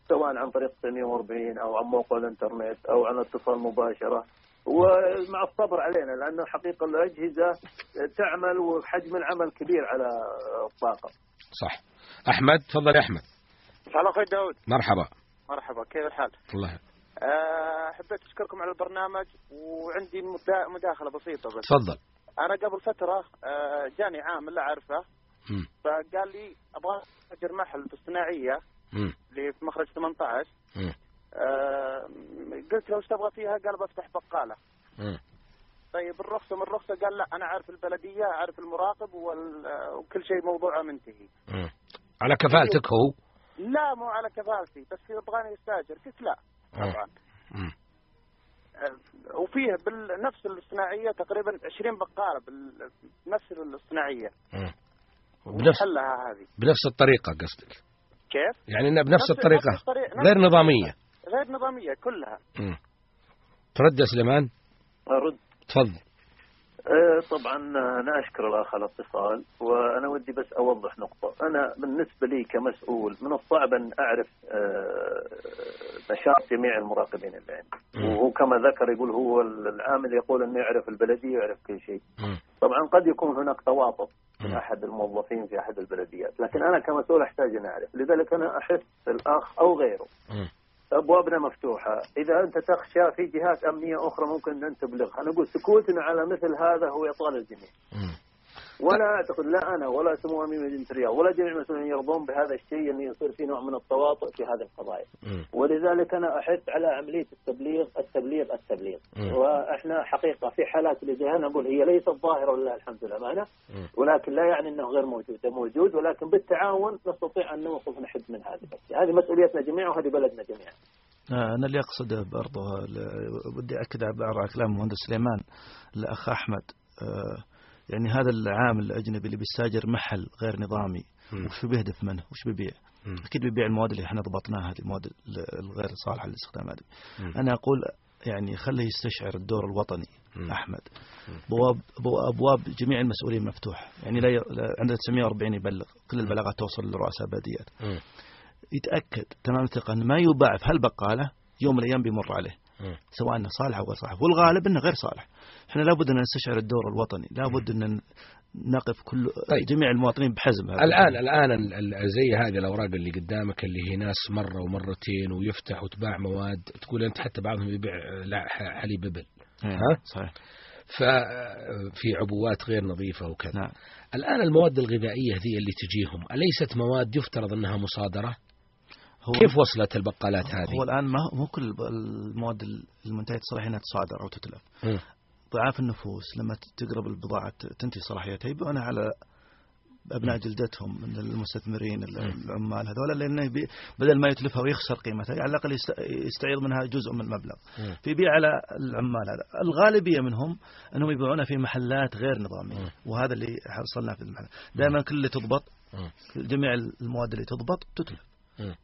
سواء عن طريق 940 أو عن موقع الإنترنت أو عن اتصال مباشرة. ومع الصبر علينا لأنه حقيقه الأجهزة تعمل وحجم العمل كبير على الطاقة. صح. أحمد تفضل يا داود. مرحبا. مرحبا كيف الحال؟ الله حبيت أشكركم على البرنامج وعندي مدا- مداخلة بسيطة بس تفضل أنا قبل فترة أه جاني عامل لا أعرفه. فقال لي أبغى اجر محل في الصناعية. اللي في مخرج 18 مم. أه قلت له إيش تبغى فيها؟ قال بفتح بقالة. طيب الرخصة من الرخصة قال لا أنا عارف البلدية عارف المراقب وكل شيء موضوعه منتهي. على كفالتك هو لا مو على كفالتي بس يبغاني أستاجر قلت لا. طبعا مم. آه، وفيه بنفس الصناعيه تقريبا 20 بقالة بنفس الصناعيه مم. بنفس حلها هذه بنفس الطريقة قصدك كيف؟ يعني إنها بنفس نفس- الطريقة نفس الطريقة- نفس غير. نظامية غير نظامية كلها مم. ترد يا سليمان أرد تفضل آه، طبعا أنا أشكر الأخ على الاتصال وأنا ودي بس أوضح نقطة. أنا بالنسبة لي كمسؤول من الصعب أن أعرف آه، نشاط جميع المراقبين اللي عندي وهو كما ذكر يقول هو العامل يقول أنه يعرف البلدية ويعرف كل شيء. طبعا قد يكون هناك تواطؤ من. أحد الموظفين في أحد البلديات لكن أنا كمسؤول أحتاج أن أعرف. لذلك أنا أحث الأخ أو غيره. مم. أبوابنا مفتوحة، إذا أنت تخشى في جهات أمنية أخرى ممكن أن تبلغها، أنا أقول سكوتنا على مثل هذا هو اطال الجميع. ولا اعتقد لا أنا ولا سمو أمين مدينة الرياض ولا جميع المسؤولين يرضون بهذا الشيء انه يصير في نوع من التواطؤ في هذه القضايا. ولذلك أنا أحث على عملية التبليغ التبليغ التبليغ. وإحنا حقيقة في حالات اللي زي أنا أقول هي ليست ظاهرة ولله الحمد للامانه. ولكن لا يعني إنه غير موجود موجود ولكن بالتعاون نستطيع أن نوقف نحد من هذه. هذه مسؤوليتنا جميعا وهذه بلدنا جميعا آه، أنا اللي أقصده برضه بدي أكد على كلام المهندس سليمان الأخ أحمد آه، يعني هذا العامل الأجنبي اللي بيستاجر محل غير نظامي. وش بيهدف منه وش بيبيع. أكيد بيبيع المواد اللي إحنا ضبطناها هذه المواد ال- الغير صالحة للاستخدام هذه. أنا أقول يعني خليه يستشعر الدور الوطني مم. أحمد بواب بو- أبواب جميع المسؤولين مفتوحه يعني لا ي... لا- عندنا 940 يبلغ كل البلاغات توصل لرؤساء بلديات مم. يتأكد تمام الثقة ان ما يباع في هالبقالة يوم من الأيام بيمر عليه. سواء إنه صالح أو غير صالح. والغالب إنه غير صالح. إحنا لابد إن نستشعر الدور الوطني. لابد إن نقف كل طيب. جميع المواطنين بحزم هذا. الان الآن ال- ال- زي هذه الأوراق اللي قدامك اللي هي ناس مرة ومرتين ويفتح وتباع مواد. تقول أنت حتى بعضهم يبيع حليب إبل. إيه، ها؟ صحيح. ففي عبوات غير نظيفة وكذا. نعم. الآن المواد الغذائية ذي اللي تجيهم أليست مواد يفترض إنها مصادرة؟ هو كيف وصلت البقالات هذه؟ هو الآن ما مو كل المواد المنتهية الصلاحيه إنها تصادر أو تتلف. مم. ضعاف النفوس لما تقرب البضاعة تنتهي صلاحيتها يبيعونها على أبناء جلدتهم من المستثمرين العمال هذول لأنه بدل ما يتلفها ويخسر قيمتها على الأقل يست- يستعيض منها جزء من المبلغ. فيبيع على العمال هذا. الغالبية منهم أنهم يبيعونها في محلات غير نظامية وهذا اللي حصلنا في المحل. دائما كل اللي تضبط. جميع المواد اللي تضبط تتلف.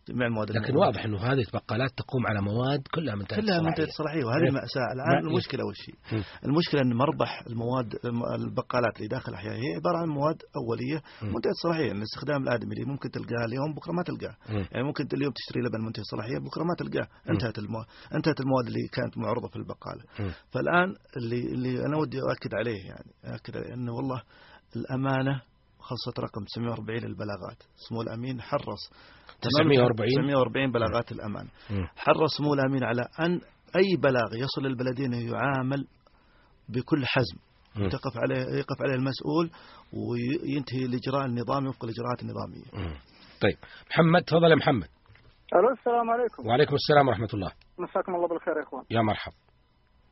جميع المواد لكن. واضح إنه هذه البقالات تقوم على مواد كلها منتهيه كلها الصلاحية. منتهية الصلاحية وهذه إيه. ما- المشكلة وش هي؟ مم. المشكلة أن مربح المواد الم- البقالات اللي داخل الأحياء هي عبارة عن مواد أولية مم. منتهية الصلاحية يعني الاستخدام الآدمي اللي ممكن تلقاها اليوم بكرة ما تلقاه. يعني ممكن اليوم تشتري لبن منتهي الصلاحية بكرة ما تلقاه انتهت المواد انتهت المواد اللي كانت معروضة في البقالة مم. فالآن اللي اللي أنا ودي أؤكد عليه يعني أؤكد عليه أنه والله الأمانة خاصة رقم 940 للبلاغات. سمو الأمين حرص. 940 940 بلاغات الأمان. حرص سمو الأمين على أن أي بلاغ يصل للبلدية أنه يعامل بكل حزم. تقف عليه يقف عليه المسؤول وينتهي الإجراء النظامي وفق الإجراءات النظامية. مم. طيب. محمد تفضل يا محمد. ألو السلام عليكم. وعليكم السلام ورحمة الله. مساكم الله بالخير يا إخوان. يا مرحب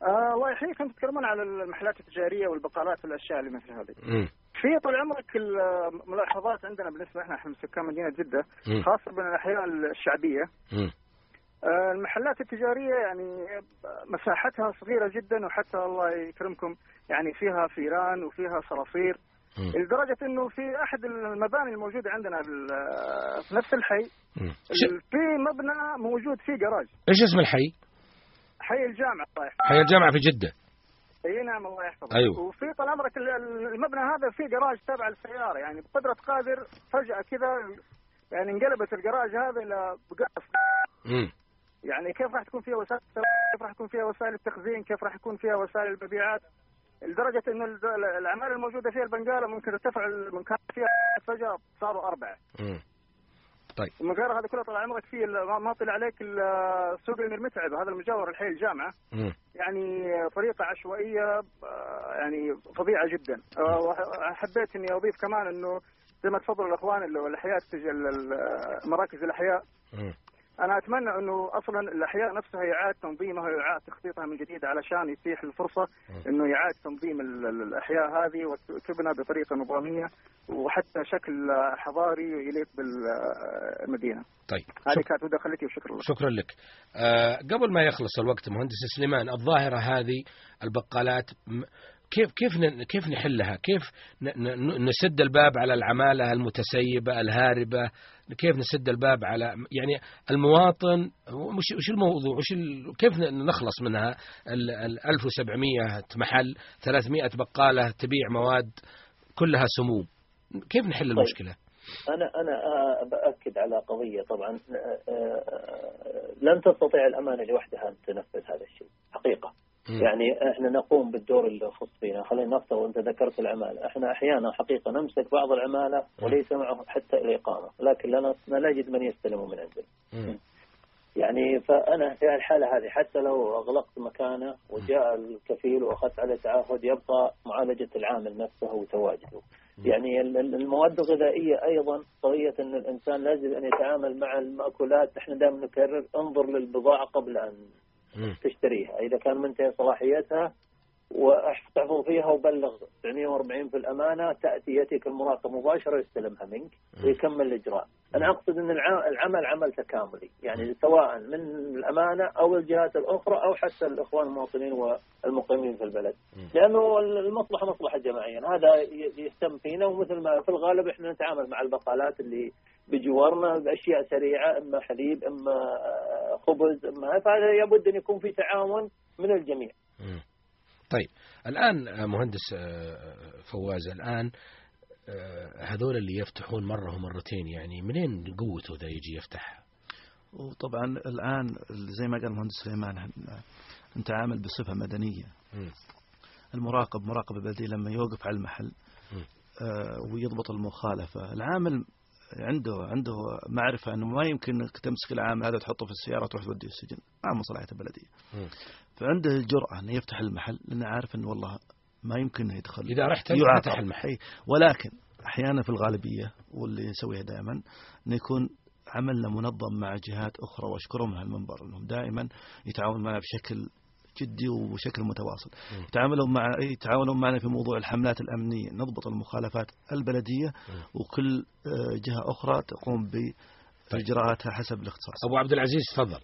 آه الله يحييك أنتم تتكلمون على المحلات التجارية والبقالات والأشياء اللي مثل هذه. في طول عمرك الملاحظات عندنا بالنسبة إحنا إحنا سكان مدينة جدة. خاصة بالاحياء الشعبية مم. آه، المحلات التجارية يعني مساحتها صغيرة جدا وحتى الله يكرمكم يعني فيها فيران وفيها صراصير. لدرجة إنه في أحد المباني الموجودة عندنا في نفس الحي في مبنى موجود فيه جراج إيش اسم الحي؟ حي الجامعة يحفظه حي الجامعة في جدة إي نعم الله يحفظك. أيوه. وفي طال عمرك ال- ال- المبنى هذا فيه جراج تابع للسياره يعني بقدرة قادر فجأة كذا يعني انقلبت الجراج هذا إلى بقاف. يعني كيف راح تكون فيها وسائل كيف راح يكون فيها وسائل التخزين؟ كيف راح يكون فيها وسائل المبيعات؟ لدرجة إنه الأعمال الموجودة فيها البنقالة ممكن ارتفع من كان فيها فجأة صاروا أربعة. طيب. المقارة هذا كله طال عمرك فيه ال- ما- طلع عليك سوق المتعب هذا المجاور الحي الجامعة مم. يعني طريقة عشوائية آه، يعني فظيعة جدا. آه، حبيت إني أضيف كمان إنه زي ما تفضلوا الأخوان الاحياء مراكز الأحياء. أنا أتمنى أنه أصلا الأحياء نفسها يعاد تنظيمها ويعاد تخطيطها من جديد علشان يتيح الفرصة أنه يعاد تنظيم ال- ال- الأحياء هذه وتبنى بطريقة نظامية وحتى شكل حضاري يليق بالمدينة. طيب هذه شك- كانت مداخلتي وشكرا لك. شكرا لك آه قبل ما يخلص الوقت مهندس سليمان الظاهرة هذه البقالات كيف كيف كيف نحلها؟ كيف نسد الباب على العمالة المتسيبة الهاربة؟ كيف نسد الباب على يعني المواطن وش وش الموضوع؟ وش ال... كيف نخلص منها ال ال 1700 محل 300 بقالة تبيع مواد كلها سموم كيف نحل المشكلة؟ أنا أنا آه، بأكد على قضية طبعا لن تستطيع الأمانة لوحدها أن تنفذ هذا الشيء حقيقة. يعني إحنا نقوم بالدور اللي يخص فينا خلينا نفترض انت ذكرت العمالة. إحنا أحيانا حقيقة نمسك بعض العمالة وليس معه حتى الاقامه لكن لا لا نجد من يستلم من عندنا. يعني فأنا في الحالة هذه حتى لو أغلقت مكانه وجاء الكفيل وأخذت عليه تعهد يبقى معالجة العامل نفسه وتواجده. يعني ال- ال- المواد الغذائية أيضا قضيه أن الإنسان لازم أن يتعامل مع المأكولات. إحنا دائما نكرر انظر للبضاعة قبل أن. تشتريها، إذا كان منتهي صلاحيتها وأحتفظ فيها وبلغ 940 في الأمانة تأتي ياتيك المراقب مباشرة يستلمها منك ويكمل الإجراء. أنا أقصد إن الع- العمل عمل تكاملي، يعني سواء من الأمانة أو الجهات الأخرى أو حتى الإخوان المواطنين والمقيمين في البلد. لأنه المصلحة مصلحة جماعيه، هذا يهتم فينا ومثل ما في الغالب إحنا نتعامل مع البقالات اللي بجوارنا بأشياء سريعة إما حليب إما آه، خبز إما فهذا لابد أن يكون في تعاون من الجميع. طيب الآن آه، مهندس آه، فواز الآن آه، هذول اللي يفتحون مرة ومرتين يعني منين قوته ذا يجي يفتح؟ وطبعا الآن زي ما قال المهندس سليمان إحنا نتعامل بصفة مدنية. مم. المراقب مراقب البلدية لما يوقف على المحل ويضبط المخالفة. العامل عنده عنده معرفة أنه ما يمكن أنك تمسك العامل هذا تحطه في السيارة وتروح توديه السجن مع مصلحة البلدية. فعنده الجرأة أنه يفتح المحل لأنه عارف أنه والله ما يمكن أنه يدخل إذا رحت أنت يعاقب. فتح المحل. ولكن أحيانا في الغالبية واللي نسويها دائما أنه يكون عملنا منظم مع جهات أخرى وأشكرهم على المنبر أنهم دائما يتعاونون معنا بشكل جدي وبشكل متواصل. مم. يتعاملون مع يتعاونون معنا في موضوع الحملات الأمنية نضبط المخالفات البلدية. وكل آه، جهة أخرى تقوم بإجراءاتها حسب الاختصاص. أبو عبد العزيز تفضل.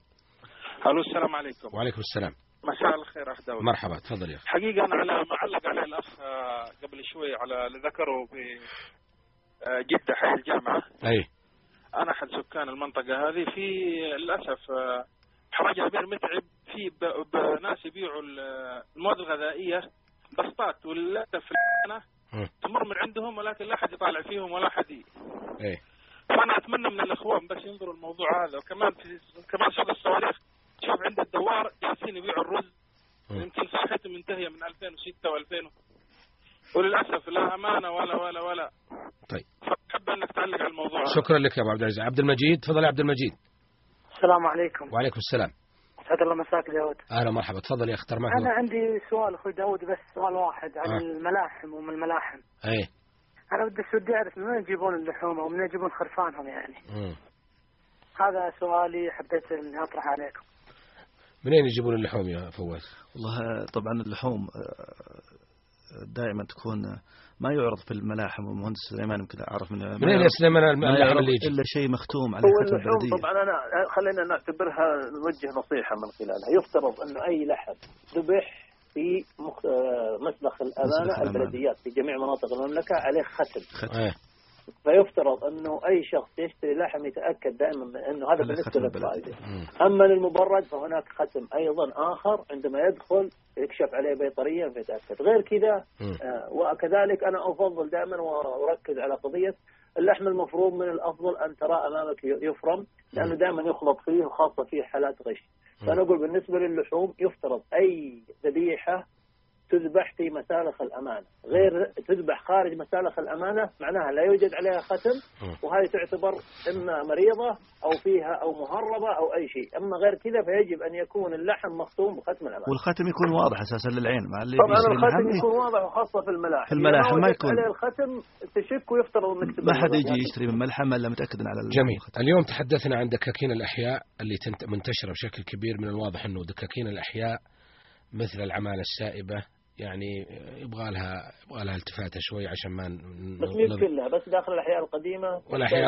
ألو السلام عليكم. وعليكم السلام. مساء الخير اخ داود مرحبا تفضل يا أخي. حقيقة أنا على ما علق عليه الأخ آه، قبل شوي على اللي ذكره في آه، جدة حي الجامعة. أي. أنا أحد سكان المنطقة هذه في للأسف حراج امير متعب في ب- بناس يبيعوا ال- المواد الغذائية بسطات وللاسف. تمر من عندهم ولكن لا احد يطالع فيهم ولا احد أي فأنا أتمنى من الإخوان بس ينظروا الموضوع هذا. وكمان في كمان سوق الصواريخ. شوف عند الدوار جالسين يبيعوا الرز. يمكن صلاحيته منتهية من 2006 و2000 وللأسف لا أمانة ولا ولا ولا. طيب. فحب أنك تعلق على الموضوع هذا. شكرا لك يا أبو عبد العزيز. عبد المجيد تفضل يا عبد المجيد. السلام عليكم. وعليكم السلام. اسعد الله مساك داود. أهلا مرحبا تفضل يا أخي ترى معك أنا. عندي سؤال أخوي داود بس سؤال واحد عن آه. الملاحم ومن الملاحم. أي أنا بدي ودي أعرف من وين يجيبون اللحوم أو من وين يجيبون خرفانهم يعني. مم. هذا سؤالي حبيت إني أطرح عليكم. منين يجيبون اللحوم يا فواز؟ والله طبعا اللحوم آه، دائما تكون ما يعرض في الملاحم والمهندس سليمان يمكن أعرف من يا يعرض- سليمان يعرض اللي يجي؟ إلا شيء مختوم على اللحوم البلدية. طبعا أنا خلينا نعتبرها نوجه نصيحة من خلالها. يفترض انه أي لحم ذبح في مخ... آه، مسلخ الأمانة. البلديات في جميع مناطق المملكة عليه ختم. ختم. أي فيفترض أنه أي شخص يشتري لحم يتأكد دائما من أنه هذا بالنسبة للفائدة. أما للمبرد فهناك ختم أيضا آخر عندما يدخل يكشف عليه بيطريا فيتأكد. غير كذا. آه، وكذلك أنا أفضل دائما وأركز على قضية اللحم المفروم من الأفضل أن ترى أمامك يفرم لأنه دائما يخلط فيه وخاصة في حالات غش. فأنا أقول بالنسبة للحوم يفترض أي ذبيحة تذبح في مسالخ الأمانة، غير تذبح خارج مسالخ الأمانة معناها لا يوجد عليها ختم وهذه تعتبر إما مريضة أو فيها أو مهربة أو أي شيء، أما غير كذا فيجب أن يكون اللحم مختوم بختم الأمانة. والختم يكون واضح أساسا للعين مع اللي طبعا الختم يكون واضح وخاصة في الملاحم في الملاحم ما يكون- عليه الختم تشك ويفترض إنك ما حد. يجي يشتري من ملحم إلا متأكد على جميل. اليوم تحدثنا عن دكاكين الأحياء اللي تنت- منتشرة بشكل كبير من الواضح أنه دكاكين الأحياء مثل العمالة السائبة يعني يبغى لها يبغى لها التفاتة شوي عشان ما بس كلها بس داخل الأحياء القديمة.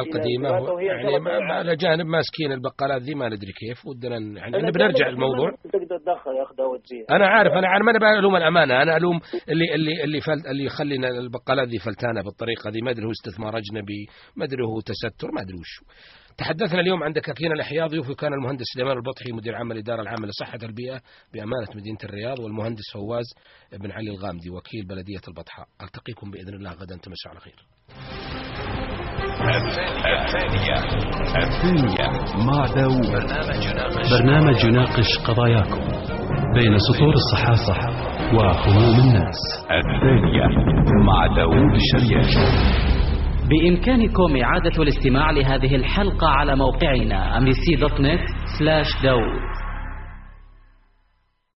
القديمة إثبات وهي يعني. على جانب ماسكين البقالات ذي ما ندري كيف ودنا يعني بنرجع الموضوع. تقدر تدخل يا اخ داود فيها أنا عارف أنا أنا ما ألوم الأمانة. أنا ألوم اللي اللي اللي فل اللي يخلينا البقالات ذي فلتانة بالطريقة ذي. ما أدري هو استثمار أجنبي ما أدري هو تستر ما أدري وش تحدثنا اليوم عن دكاكين الاحياء ضيوفي كان المهندس سليمان البطحي مدير عام الاداره العامه لصحة البيئة بأمانة مدينة الرياض والمهندس فواز بن علي الغامدي وكيل بلدية البطحاء. ألتقيكم بإذن الله غدا. تمسوا على خير. الثانية الثانية مع داوود برنامج يناقش قضاياكم بين سطور الصحافة وهموم الناس. الثانية مع داوود الشريف. بإمكانكم إعادة الاستماع لهذه الحلقة على موقعنا أمريسي